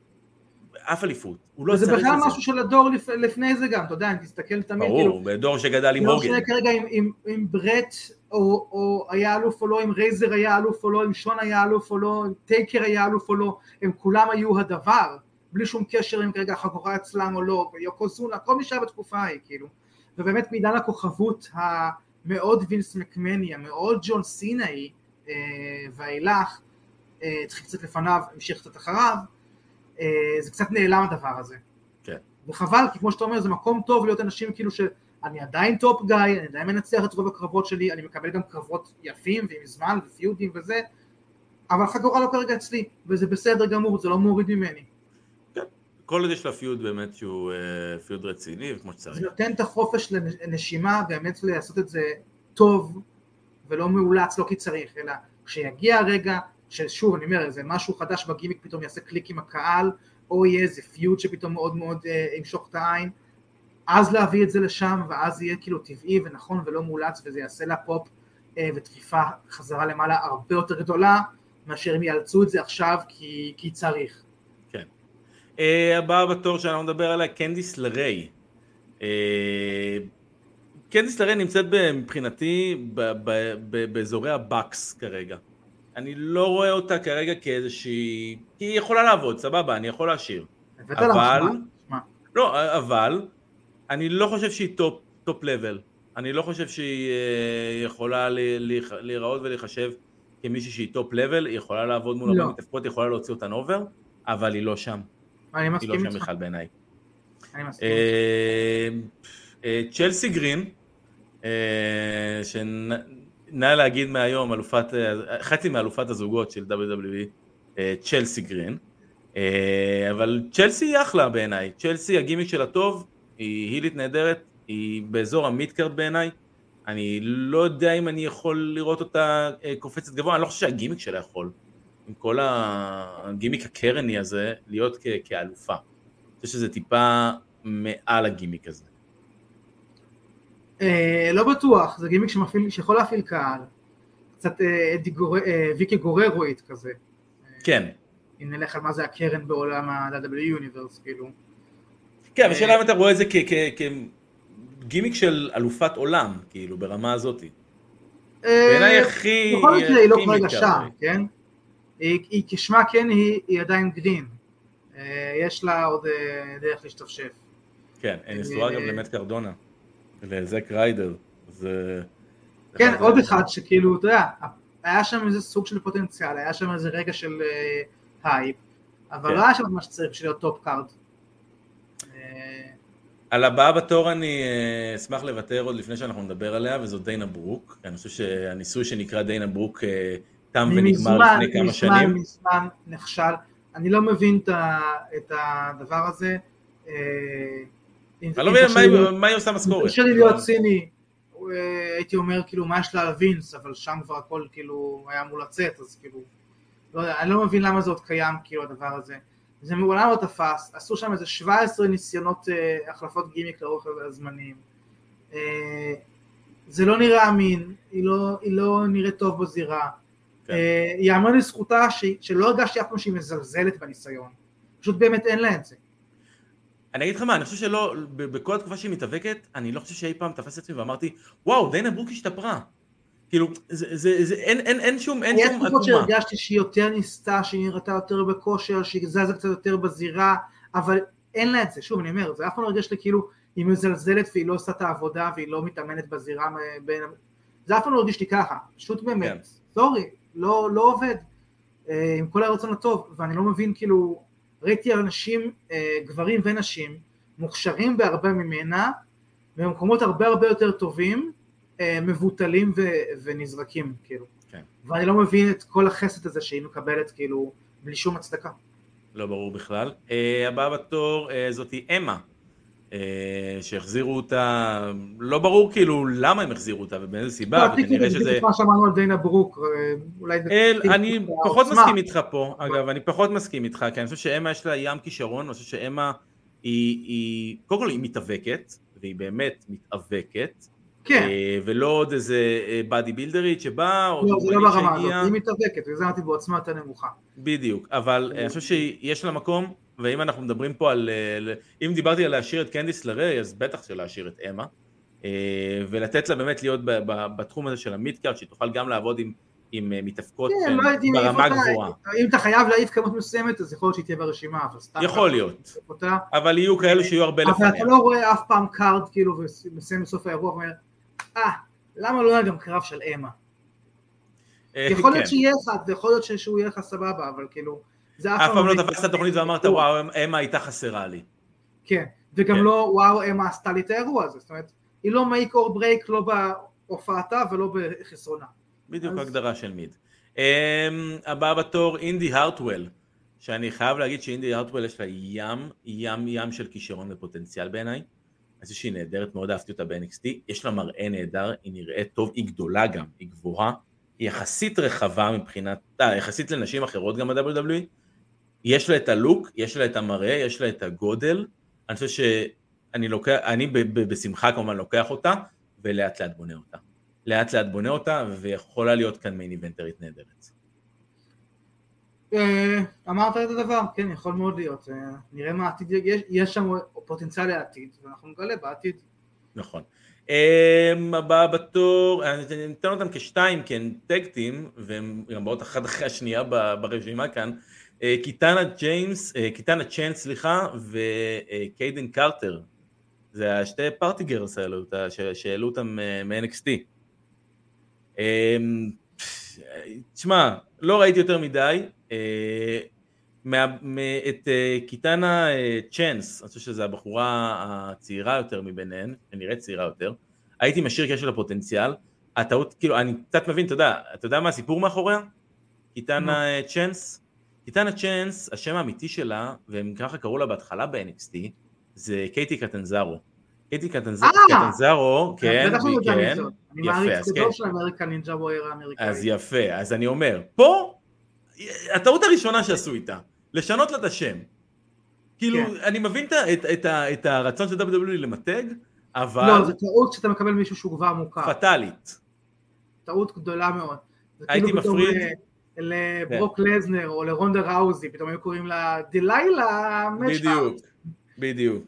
אף אליפות. הוא לא וזה צריך בכלל את זה. משהו של הדור לפ- לפני זה גם, אתה יודע, אם תסתכל תמיד, כאילו, ברור, בדור שגדל עם לא הוגן. משנה כרגע אם, אם, אם ברט או, או היה אלוף או לא, אם רייזר היה אלוף או לא, אם שון היה אלוף או לא, אם טייקר היה אלוף או לא, הם כולם היו הדבר, בלי שום קשר אם כרגע החגורה אצלם או לא, ויוקוזונה, כל מי שהיה בתקופה ההיא, כאילו. ובאמת בעידן הכוכבות המאוד וינס מקמני, המאוד ג'ון סינאי אה, ואילך, אה, התחיל קצת לפניו, המשיך קצת אחריו, אה, זה קצת נעלם הדבר הזה. כן. וחבל, כי כמו שאתה אומר, זה מקום טוב להיות אנשים כאילו שאני עדיין top guy, אני עדיין מנצח את רוב הקרבות שלי, אני מקבל גם קרבות יפים ועם זמן ופיודים וזה, אבל החגורה לא כרגע אצלי, וזה בסדר גמור, זה לא מוריד ממני. כל עוד יש לה feud באמת שהוא אה, feud רציני וכמו זה שצריך. נותן את החופש לנשימה באמת לעשות את זה טוב ולא מאולץ, לא כי צריך, אלא כשיגיע הרגע ששוב אני אומר, איזה משהו חדש בגימיק פתאום יעשה קליק עם הקהל, או יהיה איזה feud שפתאום מאוד מאוד אה, ימשוך את העין, אז להביא את זה לשם, ואז יהיה כאילו טבעי ונכון ולא מאולץ, וזה יעשה לה פופ אה, ודחיפה חזרה למעלה הרבה יותר גדולה, מאשר אם יאלצו את זה עכשיו כי, כי צריך. אה, הבאה בתור שאנחנו נדבר עליה, קנדיס לריי. אה, קנדיס לריי נמצאת מבחינתי באזורי הבאקס כרגע. אני לא רואה אותה כרגע כאיזושהי... כי היא יכולה לעבוד, סבבה, אני יכול להשאיר. אבל- לא, אבל אני לא חושב שהיא top, top level. אני לא חושב שהיא אה, יכולה להיראות ולהיחשב כמישהי שהיא top level, היא יכולה לעבוד מול לא. הרבה מתאבקות, היא יכולה להוציא אותן over, אבל היא לא שם. אני היא לא מסכים שם איתך, בכלל בעיניי. אני מסכים. אה, אה, צ'לסי גרין, אה, שנא להגיד מהיום, אלופת, חצי מאלופת הזוגות של WWE, צ'לסי גרין, אבל צ'לסי היא אחלה בעיניי, צ'לסי הגימיק שלה טוב, היא הילית נהדרת, היא באזור המידקארד בעיניי, אני לא יודע אם אני יכול לראות אותה קופצת גבוה, אני לא חושב שהגימיק שלה יכול, עם כל הגימיק הקרני הזה, להיות כ- כאלופה. אני חושב שזה טיפה מעל הגימיק הזה. אה, לא בטוח, זה גימיק שמפעיל, שיכול להפעיל קהל. קצת אה, אדי גור- אה, ויקי גוררואית כזה. כן. אם נלך על מה זה הקרן בעולם ה-W Universe, כאילו. כן, השאלה אם אתה רואה את זה כגימיק של אלופת עולם, כאילו, ברמה הזאתי. בעיניי אה, הכי... בכל מקרה היא לא כרגע. שם, כן? היא היא כשמה כן היא היא עדיין גרין. אה, אה, יש לה עוד אה, דרך להשתפשף. כן, היא נשואה גם למט קרדונה, לזק ריידר. זה... כן, עוד אחד שכאילו, אתה יודע, היה שם איזה סוג של פוטנציאל, היה שם איזה רגע של אה, הייפ, אבל כן. לא היה שם מה שצריך בשביל להיות top card. אה, על הבאה בתור אני אה, אשמח לוותר עוד לפני שאנחנו נדבר עליה, וזאת דיינה ברוק. אני חושב שהניסוי שנקרא דיינה ברוק אה, תם ונגמר מזמן, לפני כמה מזמן, שנים. מזמן נכשל. אני לא מבין את הדבר הזה. אה, אני לא מבין מה היא- עושה משכורת. תרשה לי להיות ציני, אה, הייתי אומר כאילו מה יש לה על וינס, אבל שם כבר הכל כאילו היה אמור לצאת, אז כאילו, לא יודע, אני לא מבין למה זה עוד קיים כאילו הדבר הזה. זה מעולם לא תפס, עשו שם איזה 17 ניסיונות אה, החלפות גימיק לאורך הזמנים. אה, זה לא נראה אמין, היא לא, היא לא נראית טוב בזירה. כן. אה, יאמר לזכותה ש, שלא הרגשתי אף פעם שהיא מזלזלת בניסיון. פשוט באמת אין לה את זה. אני אגיד לך מה, אני חושב שלא, בכל התקופה שהיא מתאבקת, אני לא חושב שאי פעם תפס את עצמי ואמרתי, וואו, דיינה ברוק השתפרה. כאילו, זה, זה, זה, אין, אין, אין שום, אין יש שום תקופות עקומה. שהרגשתי שהיא יותר ניסתה, שהיא נראתה יותר בכושר, שהיא זזה קצת יותר בזירה, אבל אין לה את זה, שוב אני אומר, זה אף פעם לא הרגש לי כאילו היא מזלזלת והיא לא עושה את העבודה והיא לא מתאמנת בזירה בין... זה אף פעם לא הרגיש לי ככה, פשוט באמת, כן. לא, לא עובד, אה, עם כל הרצון הטוב, ואני לא מבין כאילו, ראיתי אנשים, אה, גברים ונשים, מוכשרים בהרבה ממנה, במקומות הרבה הרבה יותר טובים, אה, מבוטלים ו- ונזרקים, כאילו. כן. ואני לא מבין את כל החסד הזה שהיא מקבלת, כאילו, בלי שום הצדקה. לא ברור בכלל. Uh, הבאה בתור uh, זאתי אמה, שהחזירו אותה, לא ברור כאילו למה הם החזירו אותה ובאיזה סיבה, לא, וכנראה שזה... מה שאמרנו על דיינה ברוק, אה, אולי... תקראי אני את פחות. מסכים איתך פה, אגב, אני פחות מסכים איתך, כי אני חושב שאמה יש לה ים כישרון, אני חושב שאמה היא, קודם כל היא מתאבקת, והיא באמת מתאבקת, כן, אה, ולא עוד איזה באדי בילדרית שבאה, או לא, זה לא ברמה הזאת. היא מתאבקת, וזה אמרתי בעוצמה יותר נמוכה. בדיוק, אבל אני חושב שיש לה מקום, ואם אנחנו מדברים פה על, אה, אם דיברתי על להשאיר את קנדיס לריי, אז בטח שלהשאיר את אמה, אה, ולתת לה באמת להיות בתחום הזה של ה midcard, שהיא תוכל גם לעבוד עם, עם אה, מתאבקות כן, לא ברמה גבוהה, אם אתה חייב להעיף כמות מסוימת, אז יכול להיות שהיא תהיה ברשימה, אבל סתם... יכול ככה, להיות, אותה. אבל יהיו כאלו שיהיו הרבה אבל לפניה. אתה לא רואה אף פעם card, כאילו, ומסיים בסוף האירוע ואומר, אה, למה לא היה גם קרב של אמה? יכול להיות כן. שיהיה אחד, ויכול להיות שהוא יהיה לך סבבה, אבל כאילו, אף פעם לא נקרא- תפסת תוכנית ואמרת, וואו, אמה הייתה חסרה לי. כן, וגם כן. לא וואו אמה עשתה לי את האירוע הזה, זאת אומרת, היא לא make or break לא בהופעתה ולא בחסרונה. בדיוק הגדרה של mid. אמ, הבאה בתור אינדי הרטוול, שאני חייב להגיד שאינדי הרטוול יש לה ים, ים ים של כישרון ופוטנציאל בעיניי. אני חושב שהיא נהדרת, מאוד אהבתי אותה ב-NXT, יש לה מראה נהדר, היא נראית טוב, היא גדולה גם, היא גבוהה, היא יחסית רחבה מבחינת, אה, יחסית לנשים אחרות גם ב-WWE, יש לה את הלוק, יש לה את המראה, יש לה את הגודל, אני חושב שאני לוקח, אני ב- ב- בשמחה כמובן לוקח אותה, ולאט לאט בונה אותה. לאט לאט בונה אותה, ויכולה להיות כאן מיין איבנטרית נהדרת. אה, אמרת את הדבר, כן, יכול מאוד להיות, אה, נראה מה העתיד, יש, יש שם פוטנציאל לעתיד, ואנחנו נגלה בעתיד. נכון. אמ, הבאה בתור, אני ניתן אותם כשתיים, כי הן tag team, והן גם באות אחת אחרי השנייה ברשימה כאן. אה, קיטנה ג'יימס, אה, קיטנה צ'אנס, סליחה, וקיידן קרטר. זה השתי party girls האלו, שהעלו אותם אה, מ-NXT. תשמע, לא ראיתי יותר מדי. אה, את אה, קיטנה אה, צ'אנס, אני חושב שזו הבחורה הצעירה יותר מביניהן, שנראית צעירה יותר, הייתי משאיר כי יש לה פוטנציאל, הטעות, כאילו, אני קצת מבין, אתה יודע, אתה יודע מה הסיפור מאחוריה? קיטנה אה, צ'אנס? קיטנה צ'אנס, השם האמיתי שלה, והם ככה קראו לה בהתחלה ב-NXT, זה קייטי קטנזרו. קייטי אה! קטנזרו, כן, יודע כן, זאת. אני יפה, אז כן. אז יפה, אז אני אומר, פה, הטעות הראשונה שעשו איתה, לשנות לה את השם. כאילו, כן. אני מבין את, הרצון של WWE למתג, אבל לא, זה טעות כשאתה מקבל מישהו שהוא כבר מוכר, פטאלית. טעות גדולה מאוד. הייתי כאילו מפריד. לברוק לזנר או לרונדה ראוזי, פתאום היו קוראים לה דלילה מצ'אפ. בדיוק, בדיוק.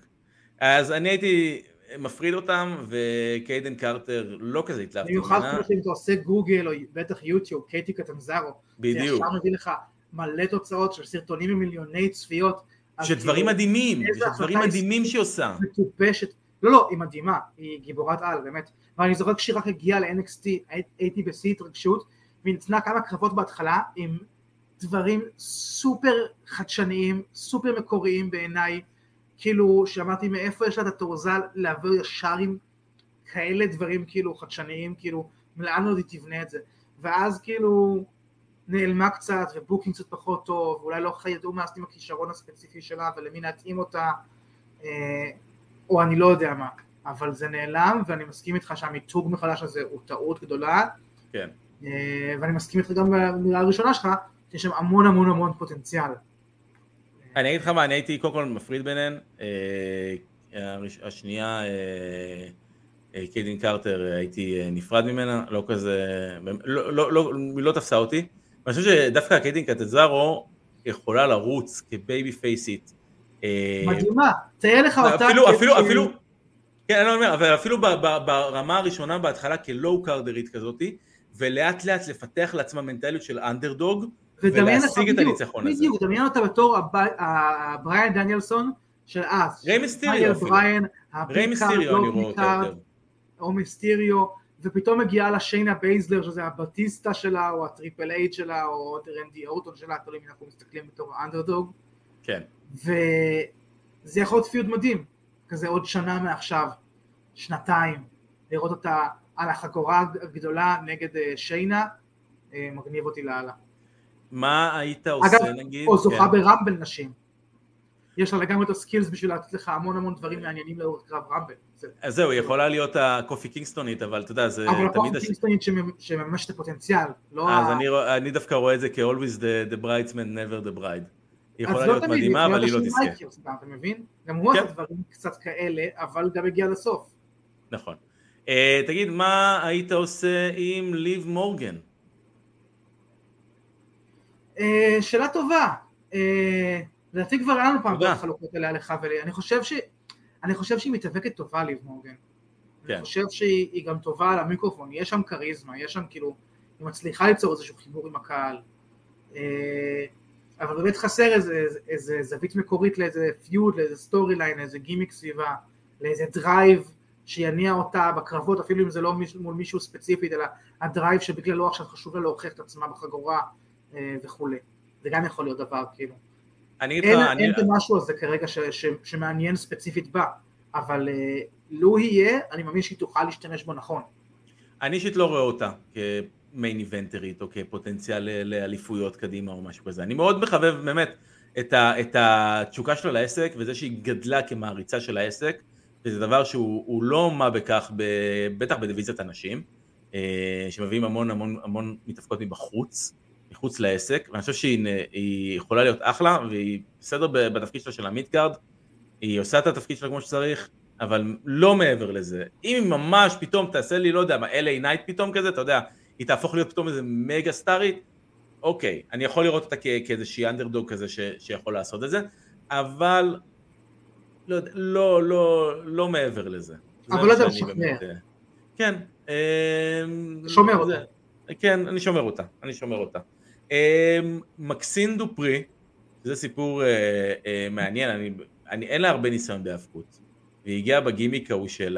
אז אני הייתי מפריד אותם, וקיידן קרטר לא כזה התלהבתי במיוחד ממנה. כמו שאם אתה עושה גוגל או בטח יוטיוב, קייטי קטנזרו, זה בדיוק. ישר מביא לך מלא תוצאות של סרטונים עם מיליוני צפיות, שדברים כאילו, מדהימים, שדברים מדהימים שהיא עושה. מטופשת. לא, לא, היא מדהימה, היא גיבורת על, באמת. ואני זוכר כשהיא רק הגיעה ל-NXT, הייתי בשיא התרגשות, והיא נתנה כמה קרבות בהתחלה עם דברים סופר חדשניים, סופר מקוריים בעיניי, כאילו, שאמרתי מאיפה יש לה את התורזה לעבור ישר עם כאלה דברים כאילו חדשניים, כאילו, לאן עוד היא תבנה את זה. ואז כאילו נעלמה קצת, ו booking קצת פחות טוב, ואולי לא ידעו מה לעשות עם הכישרון הספציפי שלה, ולמי להתאים אותה. אה, או אני לא יודע מה, אבל זה נעלם ואני מסכים איתך שהמיתוג מחדש הזה הוא טעות גדולה, כן. אה, ואני מסכים איתך גם במילה הראשונה שלך, שיש שם המון המון המון פוטנציאל. אני אגיד לך מה, אני הייתי קודם כל מפריד ביניהן, אה, השנייה, אה, קיידין קרטר, הייתי נפרד ממנה, לא כזה, לא, לא, לא, לא תפסה אותי, ואני חושב שדווקא קייסי קטנזרו יכולה לרוץ כבייבי פייסית. מדהימה, תאר לך אותה, אפילו, אפילו, אפילו, כן, אני לא אומר, אבל אפילו ברמה הראשונה בהתחלה כלואו קרדרית כזאתי, ולאט לאט לפתח לעצמה מנטליות של אנדרדוג, ולהשיג את הניצחון הזה. בדיוק, דמיין אותה בתור הב- ה- בריאן דניאלסון של אז. ריי מיסטיריו מייקל אפילו. ריי מיסטיריו אני רואה אותה יותר. או מיסטיריו, ופתאום מגיעה לה שיינה בייזלר, שזה הבטיסטה שלה, או הטריפל אייץ' שלה, או רנדי אורטון שלה, תלוי אם אנחנו מסתכלים בתור האנדרדוג, כן. וזה יכול להיות feud מדהים, כזה עוד שנה מעכשיו, שנתיים, לראות אותה על החגורה הגדולה נגד אה, שיינה, אה, מגניב אותי לאללה. מה היית אגב, עושה נגיד? או זוכה כן. ב Rumble נשים. יש לה לגמרי את ה skills בשביל לתת לך המון המון דברים מעניינים לאורך קרב Rumble. אז זהו, היא יכולה להיות הקופי קינגסטונית, אבל אתה יודע, זה אבל תמיד... הפועל הש- קינגסטונית שממש את הפוטנציאל, לא אז ה... אני אני דווקא רואה את זה כ-always the, the bridesmaid never the bride. היא אז יכולה לא להיות תמיד, מדהימה, אבל היא לא תזכה. מייקרס גם, אתה מבין? גם הוא כן. עשה דברים קצת כאלה, אבל גם הגיע לסוף. נכון. אה, תגיד, מה היית עושה עם ליב מורגן? אה, שאלה טובה. אה, לדעתי כבר היה לנו פעם. את החלוקות האלה לך ולי. אני חושב ש... אני חושב שהיא מתאבקת טובה, ליב מורגן. כן. אני חושב שהיא היא גם טובה על המיקרופון, יש שם כריזמה, יש שם כאילו, היא מצליחה ליצור איזשהו חיבור עם הקהל. אה, אבל באמת חסר איזה, איזה, איזה זווית מקורית לאיזה feud, לאיזה storyline, לאיזה גימיק סביבה, לאיזה drive שיניע אותה בקרבות, אפילו אם זה לא מול מישהו ספציפית, אלא ה drive שבגללו עכשיו חשוב לה להוכיח את עצמה בחגורה אה, וכולי. זה גם יכול להיות דבר, כאילו. אני אין, אני... אין את המשהו הזה כרגע ש, ש, שמעניין ספציפית בה, אבל אה, לו יהיה, אני מאמין שהיא תוכל להשתמש בו נכון. אני אישית לא רואה אותה כ main איבנטרית או כפוטנציאל לאליפויות קדימה או משהו כזה. אני מאוד מחבב באמת את, ה, את התשוקה שלה לעסק וזה שהיא גדלה כמעריצה של העסק וזה דבר שהוא הוא לא מה בכך, ב, בטח בדיוויזיית הנשים, אה, שמביאים המון המון המון מתאבקות מבחוץ, מחוץ לעסק, ואני חושב שהיא יכולה להיות אחלה והיא בסדר בתפקיד שלה של ה mid-card, היא עושה את התפקיד שלה כמו שצריך, אבל לא מעבר לזה. אם היא ממש פתאום תעשה לי, לא יודע מה, LA נייט פתאום כזה, אתה יודע, היא תהפוך להיות פתאום איזה מגה סטארית, אוקיי, אני יכול לראות אותה כ- כאיזושהי אנדרדוג כזה ש, שיכול לעשות את זה, אבל לא, לא, לא, לא מעבר לזה. זה אבל לא יודע שאני לשכנע. באמת, אה, כן. אה, שומר אותה. כן, אני שומר אותה, אני שומר אותה. אה, מקסין דופרי, זה סיפור מעניין, אני, אני, אין לה הרבה ניסיון בהאבקות. והיא הגיעה בגימיק ההוא של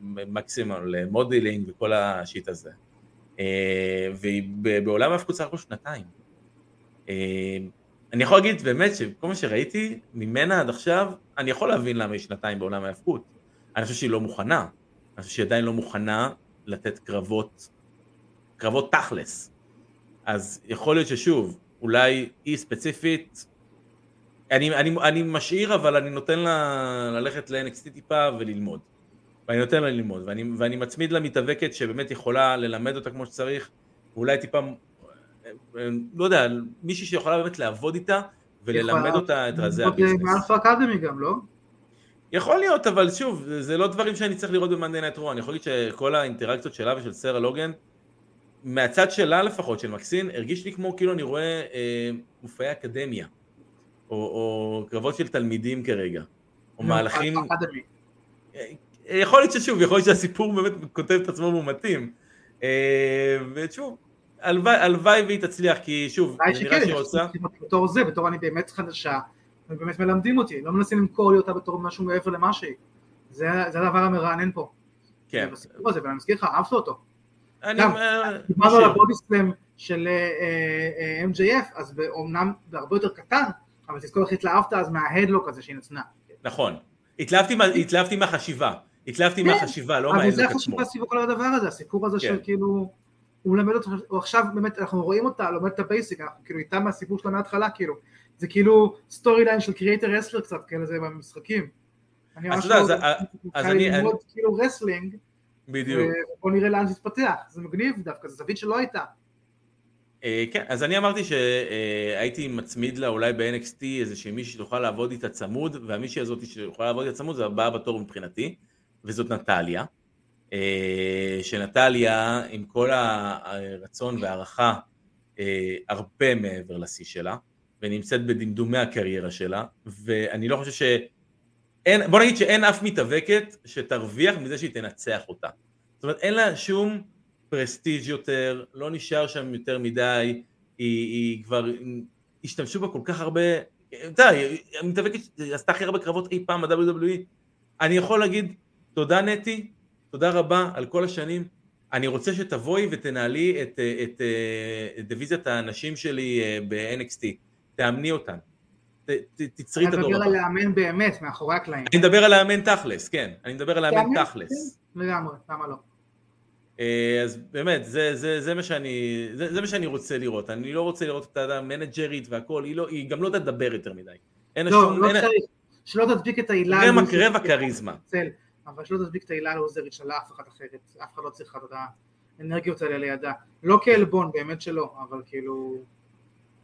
המקסימום, modeling וכל ה shit הזה. והיא בעולם ההאבקות סך הכל שנתיים. אני יכול להגיד באמת שכל מה שראיתי ממנה עד עכשיו, אני יכול להבין למה היא שנתיים בעולם ההאבקות. אני חושב שהיא לא מוכנה. אני חושב שהיא עדיין לא מוכנה לתת קרבות, קרבות תכלס. אז יכול להיות ששוב, אולי היא ספציפית, אני, אני, אני משאיר אבל אני נותן לה ללכת ל-NXT טיפה וללמוד. ואני נותן לה ללמוד, ואני, ואני מצמיד לה מתאבקת שבאמת יכולה ללמד אותה כמו שצריך, ואולי טיפה, לא יודע, מישהי שיכולה באמת לעבוד איתה וללמד יכולה- אותה את רזי ה business. מאלפא אקדמי גם, לא? יכול להיות, אבל שוב, זה- לא דברים שאני צריך לראות במאנדי נייט רו, אני יכול להגיד שכל האינטראקציות שלה ושל סרה לוגן, מהצד שלה לפחות, של מקסין, הרגיש לי כמו כאילו אני רואה אה, מופעי אקדמיה, או, או קרבות של תלמידים כרגע, או מהלכים, מאלפא אקדמי. אה, יכול להיות ששוב, יכול להיות שהסיפור באמת כותב את עצמו והוא מתאים, אה, ושוב, הלוואי והיא תצליח, כי שוב, זה נראה שהיא רוצה, בתור זה, בתור אני באמת חדשה, ובאמת מלמדים אותי, לא מנסים למכור לי אותה בתור משהו מעבר למה שהיא. זה זה הדבר המרענן פה. כן, בסיפור הזה, ואני מזכיר לך, אהבת אותו. אני, גם, אה, דיברנו על משאיר. הבודי סלאם של אה, אה, MJF, אז אומנם בהרבה יותר קטן, אבל תזכור איך התלהבת אז מה headlock הזה שהיא נתנה. נכון, התלהבתי מה- התלהבתי מהחשיבה, התלהבתי כן, מהחשיבה, לא אבל זה מה headlock עצמו, החשיבה סביב כל הדבר הזה, הסיפור הזה כן. של כאילו, הוא מלמד אותך, הוא עכשיו באמת, אנחנו רואים אותה, לומד את ה basic, אנחנו כאילו איתה מהסיפור שלה מההתחלה, כאילו, זה כאילו storyline של create a wrestler קצת, כאלה זה במשחקים. אני ממש יודע, לא- אז- התחלתי אני- כאילו wrestling, בדיוק. ובוא נראה לאן זה יתפתח, זה מגניב דווקא, זו זווית שלא הייתה. אה, כן, אז אני אמרתי שהייתי מצמיד לה אולי ב-NXT איזושהי מישהי שתוכל לעבוד איתה צמוד, והמישהי הזאת שיכולה לעבוד איתה צמוד זה הבאה בתור מבחינתי, וזאת נטליה. אה, שנטליה, עם כל הרצון והערכה, אה, הרבה מעבר לשיא שלה, ונמצאת בדמדומי הקריירה שלה, ואני לא חושב ש... אין, בוא נגיד שאין אף מתאבקת שתרוויח מזה שהיא תנצח אותה. זאת אומרת, אין לה שום פרסטיג' יותר, לא נשאר שם יותר מדי, היא, היא כבר, השתמשו בה כל כך הרבה, אתה יודע, המתאבקת עשתה הכי הרבה קרבות אי פעם ב-WWE. אני יכול להגיד, תודה נטי, תודה רבה על כל השנים, אני רוצה שתבואי ותנהלי את, את, את דיוויזיית הנשים שלי אה, ב-NXT, תאמני אותן, תצרי את אני הדור מדבר הבא. על לאמן באמת, מאחורי הקלעים. אני מדבר על לאמן תכלס, כן, אני מדבר על לאמן תכלס. לגמרי, למה לא? אה, אז באמת, זה, זה, זה, מה שאני, זה, זה מה שאני רוצה לראות. אני לא רוצה לראות אותה המנג'רית והכל, היא, לא, היא גם לא יודעת לדבר יותר מדי. אין לא, שום... לא אין צריך, שלא תדביק את. רבע- הלוזרית רבע כריזמה. אבל שלא תדביק את ההילה הלוזרית של אף אחת אחרת, אף אחד לא צריך את האנרגיות האלה לידה. לא כעלבון, באמת שלא, אבל כאילו...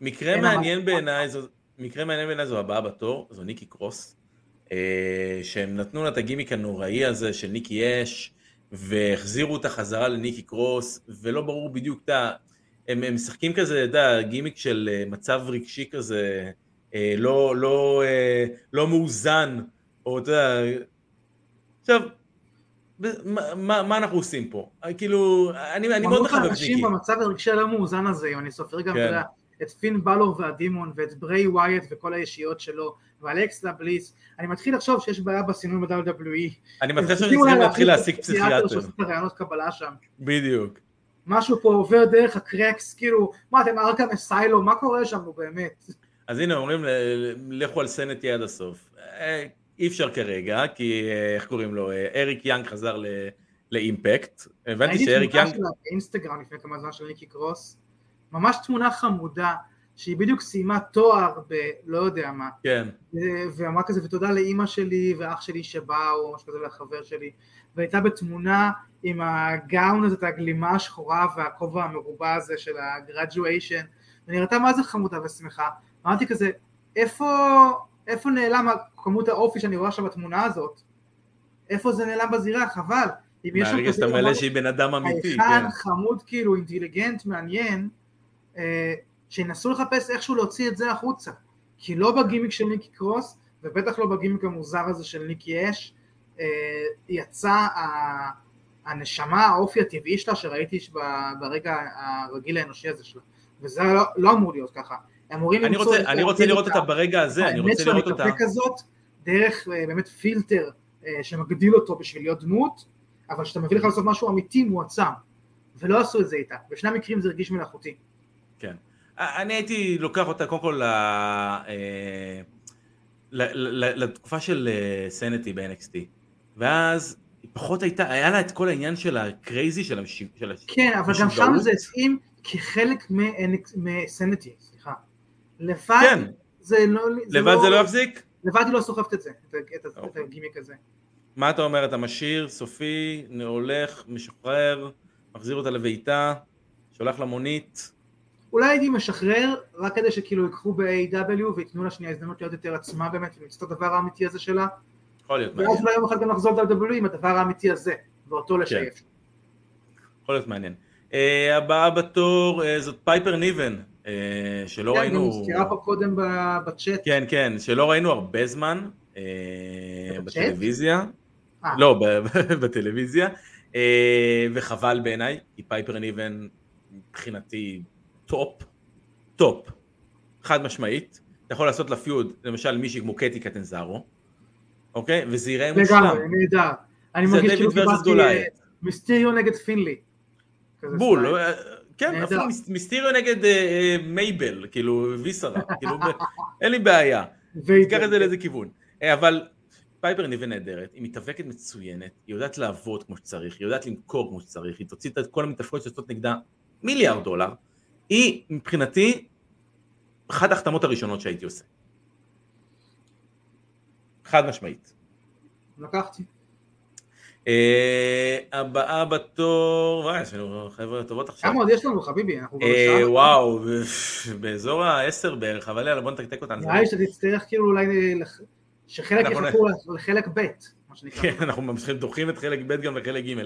מקרה מעניין בעיניי, זו, מקרה מעניין בעיניי זו הבאה בתור, זו ניקי קרוס, אה, שהם נתנו לה את הגימיק הנוראי הזה של ניקי אש, והחזירו אותה חזרה לניקי קרוס, ולא ברור בדיוק, אתה יודע, הם, הם משחקים כזה, אתה יודע, גימיק של אה, מצב רגשי כזה, אה, לא, לא, אה, לא מאוזן, או אתה יודע, עכשיו, מה, מה, אנחנו עושים פה? אה, כאילו, אני, אני מאוד מחבב את אנשים. במצב הרגשי הלא מאוזן הזה, אם אני סופר גם, כן. את פין בלור והדימון, ואת בריי ווייט וכל הישיות שלו, ואלכסה בליס, אני מתחיל לחשוב שיש בעיה בסינון ב-WWE. אני מתחיל הם שאני צריכים אולי צריך להתחיל הפסיכיאטר פסיכיאטר. שעושה את הרעיונות קבלה שם. בדיוק. משהו פה עובר דרך הקרקס, כאילו, מה אתם ארכם אסיילו, מה קורה שם, נו באמת? אז הנה אומרים לכו על סנטי עד הסוף. אי אפשר כרגע, כי אה, איך קוראים לו, אה, אריק יאנג חזר ל- לאימפקט. הבנתי שאריק תמונה יאנג, שלה באינסטגרם לפני כמה זמן של ניקי קרוס, ממש תמונה חמודה, שהיא בדיוק סיימה תואר ב... לא יודע מה, כן, ואמרה כזה ותודה לאימא שלי ואח שלי שבאו, משהו כזה לחבר שלי, והייתה בתמונה עם הגאון הזה, את הגלימה השחורה והכובע המרובע הזה של הגרדואיישן, ונראתה מה זה חמודה ושמחה, אמרתי כזה, איפה, איפה נעלם כמות האופי שאני רואה עכשיו בתמונה הזאת? איפה זה נעלם בזירה? חבל. מהרגע שאתה מלא שהיא בן אדם אמיתי, כן. חמוד כאילו אינטליגנט מעניין אה, שינסו לחפש איכשהו להוציא את זה החוצה כי לא בגימיק של ניקי קרוס ובטח לא בגימיק המוזר הזה של ניקי אש אה, יצא ה- הנשמה האופי הטבעי שלה שראיתי ברגע הרגיל האנושי הזה שלה וזה לא, לא אמור להיות ככה אמורים אני רוצה- אני רוצה לראות את אותה ברגע הזה, אני האמת רוצה לראות אותה. המתאבק הזאת דרך אה, באמת פילטר אה, שמגדיל אותו בשביל להיות דמות, אבל כשאתה מביא לך לעשות משהו אמיתי מועצם, ולא עשו את זה איתה. בשני המקרים זה הרגיש מלאכותי. כן. אני הייתי לוקח אותה קודם כל ל- אה, ל- ל- לתקופה של אה, סנטי ב-NXT, ואז פחות הייתה, היה לה את כל העניין של הקרייזי של המשיב... של הש- כן, אבל גם שם. זה התאים כחלק מסנטי. לבד כן, זה לא... לבד זה לא יחזיק? לבד היא לא סוחבת את זה, את את את אוקיי. הגימיק הזה. מה אתה אומר, אתה משאיר, סופי, הולך, משחרר, מחזיר אותה לביתה, שולח למונית, אולי הייתי משחרר, רק כדי שכאילו ייקחו ב-AW וייתנו לה שנייה הזדמנות להיות יותר עצמה באמת, ולמצוא את הדבר האמיתי הזה שלה, יכול להיות ואז מעניין, אולי יום אחד גם לחזור ל-W עם הדבר האמיתי הזה, ואותו לשייף. יכול להיות מעניין. אה, הבאה בתור אה, זאת פייפר ניבן, שלא כן, גם ראינו, הוזכרה פה קודם בצ'אט. כן כן, שלא ראינו הרבה זמן אה? בטלוויזיה, אה. לא, בטלוויזיה, אה, וחבל בעיניי, כי פייפר ניבן מבחינתי top, top, חד משמעית. אתה יכול לעשות לה feud, למשל מישהי כמו קטי קטנזרו, אוקיי? וזה ייראה מושלם. לגמרי, נהדר. אני מרגיש כאילו קיבלתי. אה, מיסטריו נגד פינלי. בול. אה, כן. אפילו מיס- מיסטיריו נגד אה, אה, מייבל, כאילו ויסרה, כאילו, אין לי בעיה. תיקח את זה לאיזה כיוון. אה, אבל פייפר ניבי נהדרת, היא מתאבקת מצוינת, היא יודעת לעבוד כמו שצריך, היא יודעת למכור כמו שצריך, היא תוציא את כל המתאבקות שיוצאות נגדה מיליארד דולר. היא מבחינתי אחת ההחתמות הראשונות שהייתי עושה. חד משמעית. לקחתי. אה, הבאה בתור, וואי, יש לנו חבר'ה טובות עכשיו. כמה עוד יש לנו חביבי? אנחנו כבר אה, בשעה. וואו, באזור העשר בערך, אבל יאללה בוא נתקתק אותנו. נראה לי שאתה תצטרך כאילו אולי שחלק יחכו לחלק ב', מה שנקרא. כן, אנחנו ממשיכים, דוחים את חלק ב' גם לחלק ג'.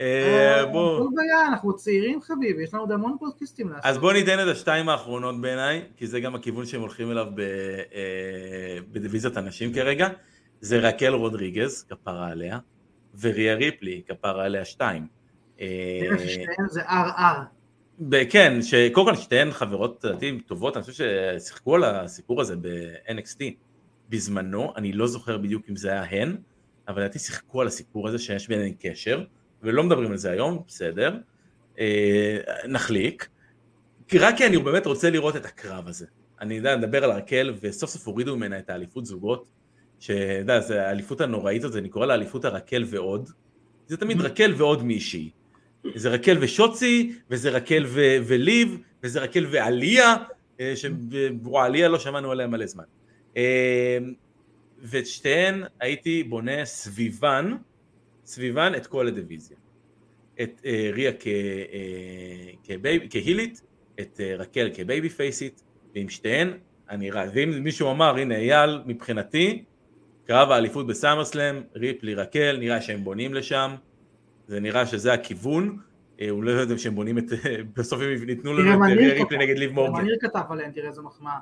אה, אה, בוא, כל בעיה, אנחנו צעירים חביבי, יש לנו עוד המון פודקאסטים לעשות. אז בוא ניתן את השתיים האחרונות בעיניי, כי זה גם הכיוון שהם הולכים אליו בדיוויזיית הנשים כרגע. זה רקל רודריגז, כפרה עליה, וריה ריפלי, כפרה עליה שתיים. אה, תראה ששתיהן זה RR. כן, שקודם כל שתיהן חברות לדעתי טובות, אני חושב ששיחקו על הסיפור הזה ב-NXT בזמנו, אני לא זוכר בדיוק אם זה היה הן, אבל לדעתי שיחקו על הסיפור הזה שיש ביניהם קשר, ולא מדברים על זה היום, בסדר, אה, נחליק, רק כי אני באמת רוצה לראות את הקרב הזה. אני יודע, נדבר על הרקל, וסוף סוף הורידו ממנה את האליפות זוגות, שאתה יודע, זה האליפות הנוראית הזאת, אני קורא לה אליפות הרקל ועוד, זה תמיד רקל ועוד מישהי. זה רקל ושוצי, וזה רקל ו- וליב, וזה רקל ועליה, אה, שוואליה לא שמענו עליה מלא זמן. אה, ואת שתיהן הייתי בונה סביבן, סביבן את כל הדיוויזיה. את אה, ריה כ- אה, כבייב- כהילית, את אה, רקל כבייבי פייסית, ועם שתיהן אני רע. ואם מישהו אמר, הנה אייל, מבחינתי, קרב האליפות בסאמרסלאם, ריפלי רקל, נראה שהם בונים לשם, זה נראה שזה הכיוון, אה, הוא לא יודע שהם בונים את, בסוף הם ייתנו לנו את כתב. ריפלי נגד ליב גם מורגן. ניר כתב עליהן, תראה איזו מחמאה.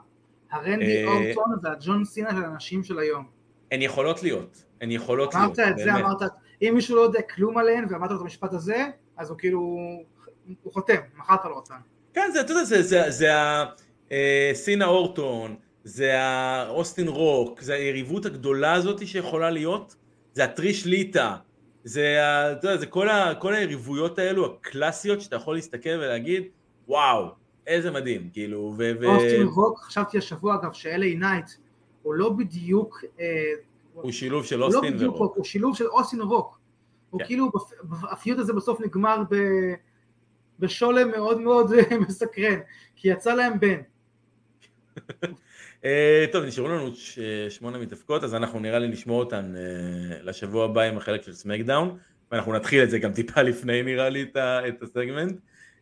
הרנדי אה, אורטון והג'ון סינה של הנשים של היום. הן יכולות להיות, הן יכולות להיות, אמרת את זה. אמרת, אם מישהו לא יודע כלום עליהן ואמרת לו את המשפט הזה, אז הוא כאילו, הוא חותם, מכרת לו אותן. כן, זה, אתה יודע, זה, זה, זה אה, סינה אורטון, זה האוסטין רוק, זה היריבות הגדולה הזאת שיכולה להיות, זה הטריש ליטא, זה, ה- אתה יודע, זה כל, ה, כל היריבויות האלו הקלאסיות שאתה יכול להסתכל ולהגיד, וואו, איזה מדהים, כאילו, ו... ו- אוסטין רוק, חשבתי השבוע אגב, ש-LA נייט הוא לא בדיוק, אה, הוא שילוב של הוא לא אוסטין בדיוק ורוק. רוק, הוא שילוב של אוסטין רוק. הוא כן. כאילו, ה feud הזה בסוף נגמר ב- בשולם מאוד מאוד מסקרן, כי יצא להם בן. אה, טוב, נשארו לנו שמונה מתאבקות, אז אנחנו נראה לי נשמור אותן אה, לשבוע הבא עם החלק של סמקדאון, ואנחנו נתחיל את זה גם טיפה לפני נראה לי את הסגמנט.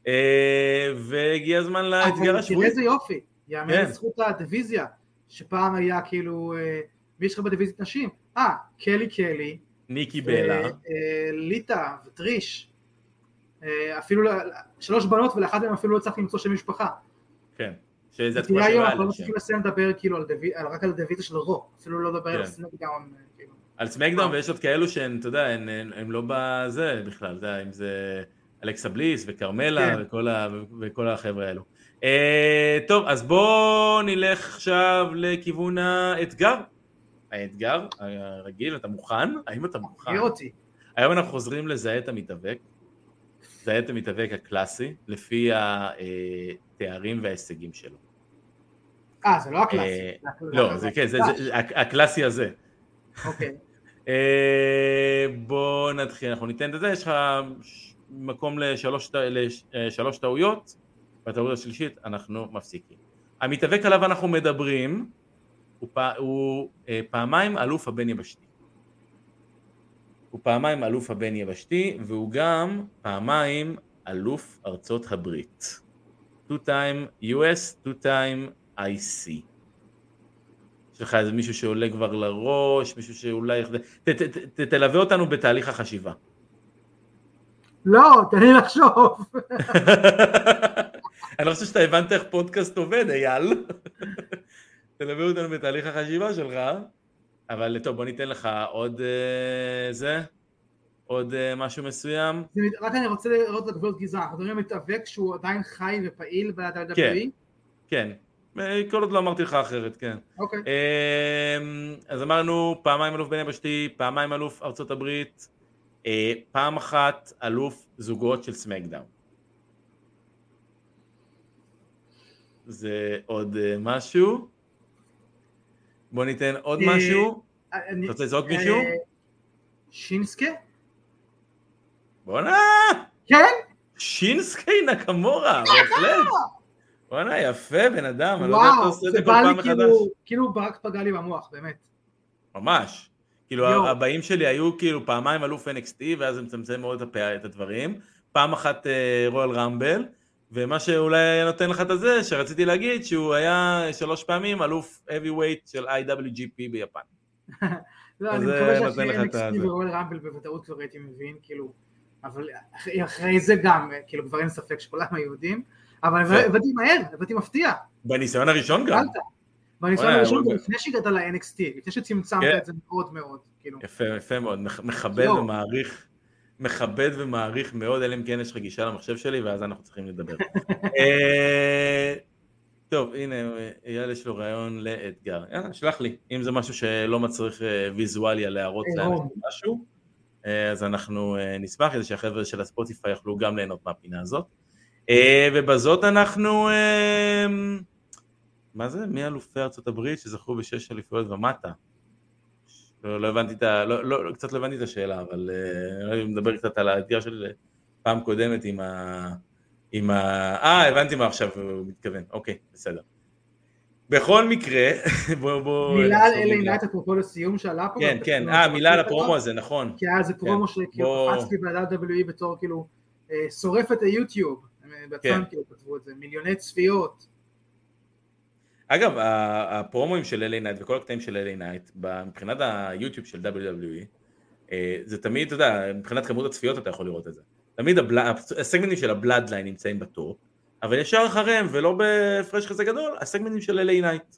אה, והגיע הזמן לאתגר אבל תראה השבועי. איזה יופי, יאמר כן. לזכות הדיוויזיה, שפעם היה כאילו, מי יש לך בדיוויזיית נשים? אה, קלי קלי, ניקי בלה, ליטא וטריש, אפילו שלוש בנות ולאחת מהן אפילו לא הצלחתי למצוא שם משפחה. כן, שזה התקופה היה אנחנו לא שם. צריכים לסיים לדבר כאילו על על- רק על הדיוויזיה של רוק, אפילו לא לדבר על כן. הסנקדאון. כאילו. על סמקדאון ויש עוד כאלו שהן, אתה יודע, הן- לא בזה בכלל, אתה יודע, אם זה אלכסה בליס וכרמלה כן. וכל החבר'ה האלו. אה, טוב, אז בואו נלך עכשיו לכיוון האתגר. האתגר הרגיל, אתה מוכן? האם אתה מוכן? היום אנחנו חוזרים לזהה את המתאבק, זהה את המתאבק הקלאסי, לפי התארים וההישגים שלו. אה, זה לא אה, הקלאסי. הקלאסי. לא, זה כן, הק- הקלאסי הזה. אוקיי. אה, בוא נתחיל, אנחנו ניתן את זה, יש לך מקום לשלוש אה, טעויות, בטעות השלישית אנחנו מפסיקים. המתאבק עליו אנחנו מדברים, הוא, פ... הוא אה, פעמיים אלוף הבין יבשתי. הוא פעמיים אלוף הבין יבשתי, והוא גם פעמיים אלוף ארצות הברית. two time US, two time IC. יש לך איזה מישהו שעולה כבר לראש, מישהו שאולי... ת, ת, ת, ת, תלווה אותנו בתהליך החשיבה. לא, תן לי לחשוב. אני לא חושב שאתה הבנת איך פודקאסט עובד, אייל. תלווה אותנו בתהליך החשיבה שלך. אבל טוב, בוא ניתן לך עוד אה, זה. עוד אה, משהו מסוים? רק אני רוצה לראות את הגבולות גזרה, אנחנו מדברים על מתאבק שהוא עדיין חי ופעיל ב-WWE? כן. אה, כל עוד לא אמרתי לך אחרת, כן. אוקיי. אמ, אז אמרנו פעמיים אלוף בין יבשתי, פעמיים אלוף ארצות הברית, אה, פעם אחת אלוף זוגות של סמקדאון. זה עוד אה, משהו? בוא ניתן עוד אה, משהו. אתה רוצה לזרוק מישהו? אה, שינסקה? בואנה! כן? שינסקי נקמורה, בהחלט. בואנה, יפה בן אדם, אני לא יודע איך אתה וואו, עושה את זה כל פעם לי מחדש. כאילו, כאילו ברק פגע לי במוח, באמת. ממש. כאילו יואו. הבאים שלי היו כאילו פעמיים אלוף NXT ואז זה מצמצם מאוד את הדברים. פעם אחת רויאל רמבל, ומה שאולי היה נותן לך את הזה, שרציתי להגיד שהוא היה שלוש פעמים אלוף heavyweight של IWGP ביפן. לא, אני מקווה את שאחרי. NXT ורואל רמבל בוודאות כבר הייתי מבין, כאילו, אבל אחרי- זה גם, כאילו כבר אין ספק שכולם היו יודעים, אבל. הבאתי מהר, הבאתי מפתיע, בניסיון הראשון גם. בניסיון הראשון, לפני שהגעת ל-NXT, לפני שצמצמת כן. את זה מאוד מאוד, כאילו. יפה, יפה מאוד, מכ- מכבד לא. ומעריך, מכבד ומעריך מאוד, אלא אם כן יש לך גישה למחשב שלי, ואז אנחנו צריכים לדבר. אה, טוב, הנה, אייל יש לו רעיון לאתגר. יאללה, שלח לי. אם זה משהו שלא מצריך אה, ויזואליה להראות אה, לאנשים רון. משהו, אה, אז אנחנו אה, נשמח כדי שהחבר'ה של הספוטיפיי יוכלו גם ליהנות מהפינה הזאת. אה, ובזאת אנחנו... אה, מה זה? מי אלופי ארצות הברית שזכו בשש אליפויות ומטה? לא, לא הבנתי את ה... לא, לא, קצת לא הבנתי את השאלה, אבל אה, אני מדבר קצת על האתגר של פעם קודמת עם ה... עם ה... אה, הבנתי מה עכשיו הוא מתכוון, אוקיי, בסדר. בכל מקרה, בואו בואו... מילה על. נייט אפרופו לסיום שעלה פה. כן, כן, אה, מילה על הפרומו הזה, נכון. כי היה איזה פרומו שכאילו בוא- קפצתי ב-WWE בתור כאילו שורף את היוטיוב, בעצמם כן. כאילו כתבו את זה, מיליוני צפיות. אגב, הפרומואים של LA נייט וכל הקטעים של LA נייט, מבחינת היוטיוב של WWE, אה, זה תמיד, אתה יודע, מבחינת כמות הצפיות אתה יכול לראות את זה. תמיד הבל... הסגמנטים של הבלאדליין נמצאים בטופ, אבל ישר אחריהם, ולא בהפרש כזה גדול, הסגמנטים של LA נייט.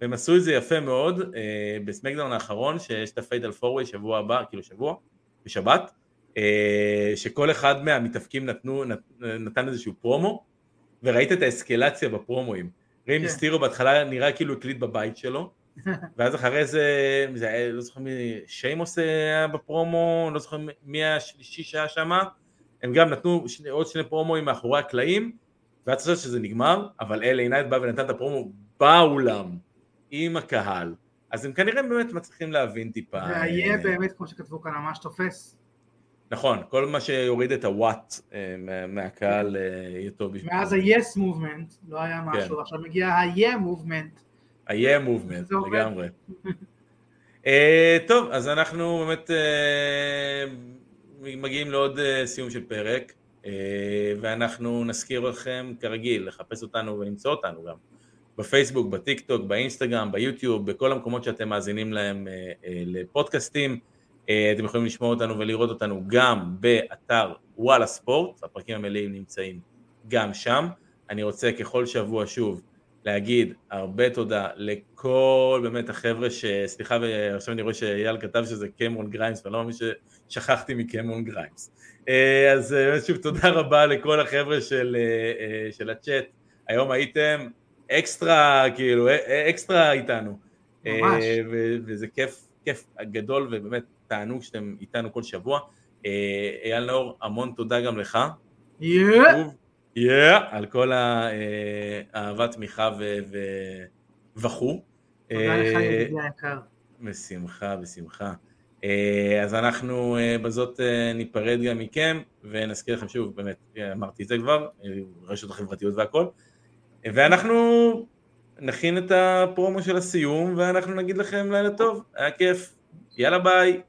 והם עשו את זה יפה מאוד אה, בסמקדאון האחרון, שיש את ה fatal four-way שבוע הבא, כאילו שבוע, בשבת, שכל אחד מהמתאבקים נתנו, נת, נתן איזשהו פרומו, וראית את האסקלציה בפרומואים. ריי כן. מיסטירו בהתחלה נראה כאילו הקליט בבית שלו, ואז אחרי זה, זה היה, לא זוכר מי, שיימוס היה בפרומו, לא זוכר מי השלישי שהיה שם, הם גם נתנו שני, עוד שני פרומואים מאחורי הקלעים, ואת חושבת שזה נגמר, אבל LA נייט בא ונתן את הפרומו באולם, עם הקהל, אז הם כנראה באמת מצליחים להבין טיפה. והיה אה, באמת, כמו שכתבו כאן, ממש תופס. נכון, כל מה שיוריד את ה what אה, מה- מהקהל אה, יהיה טוב. מאז ה-yes movement, לא היה כן. משהו, עכשיו מגיע ה-yeah movement. ה-yeah movement. לגמרי. אה, טוב, אז אנחנו באמת מגיעים לעוד סיום של פרק, ואנחנו נזכיר לכם כרגיל לחפש אותנו ולמצוא אותנו גם בפייסבוק, בטיק טוק, באינסטגרם, ביוטיוב, בכל המקומות שאתם מאזינים להם לפודקאסטים. אה, אתם יכולים לשמוע אותנו ולראות אותנו גם באתר וואלה ספורט, הפרקים המלאים נמצאים גם שם. אני רוצה ככל שבוע שוב להגיד הרבה תודה לכל באמת החבר'ה ש... סליחה ועכשיו אני רואה שאייל כתב שזה קמרון גריימס ואני לא מאמין ששכחתי מקמרון גריימס. אה, אז אה, שוב תודה רבה לכל החבר'ה של, של הצ'אט, היום הייתם אקסטרה כאילו אקסטרה איתנו. ממש. וזה כיף, כיף גדול ובאמת תענוג שאתם איתנו כל שבוע. אה, אייל נאור המון תודה גם לך. Yeah, על כל ה- אה, תמיכה וכו'. תודה לך, אה, ידידי היקר. בשמחה, בשמחה. אז אנחנו בזאת ניפרד גם מכם, ונזכיר לכם שוב, באמת, אמרתי את זה כבר, רשת החברתיות והכל, ואנחנו נכין את הפרומו של הסיום, ואנחנו נגיד לכם לילה טוב, היה כיף, יאללה ביי.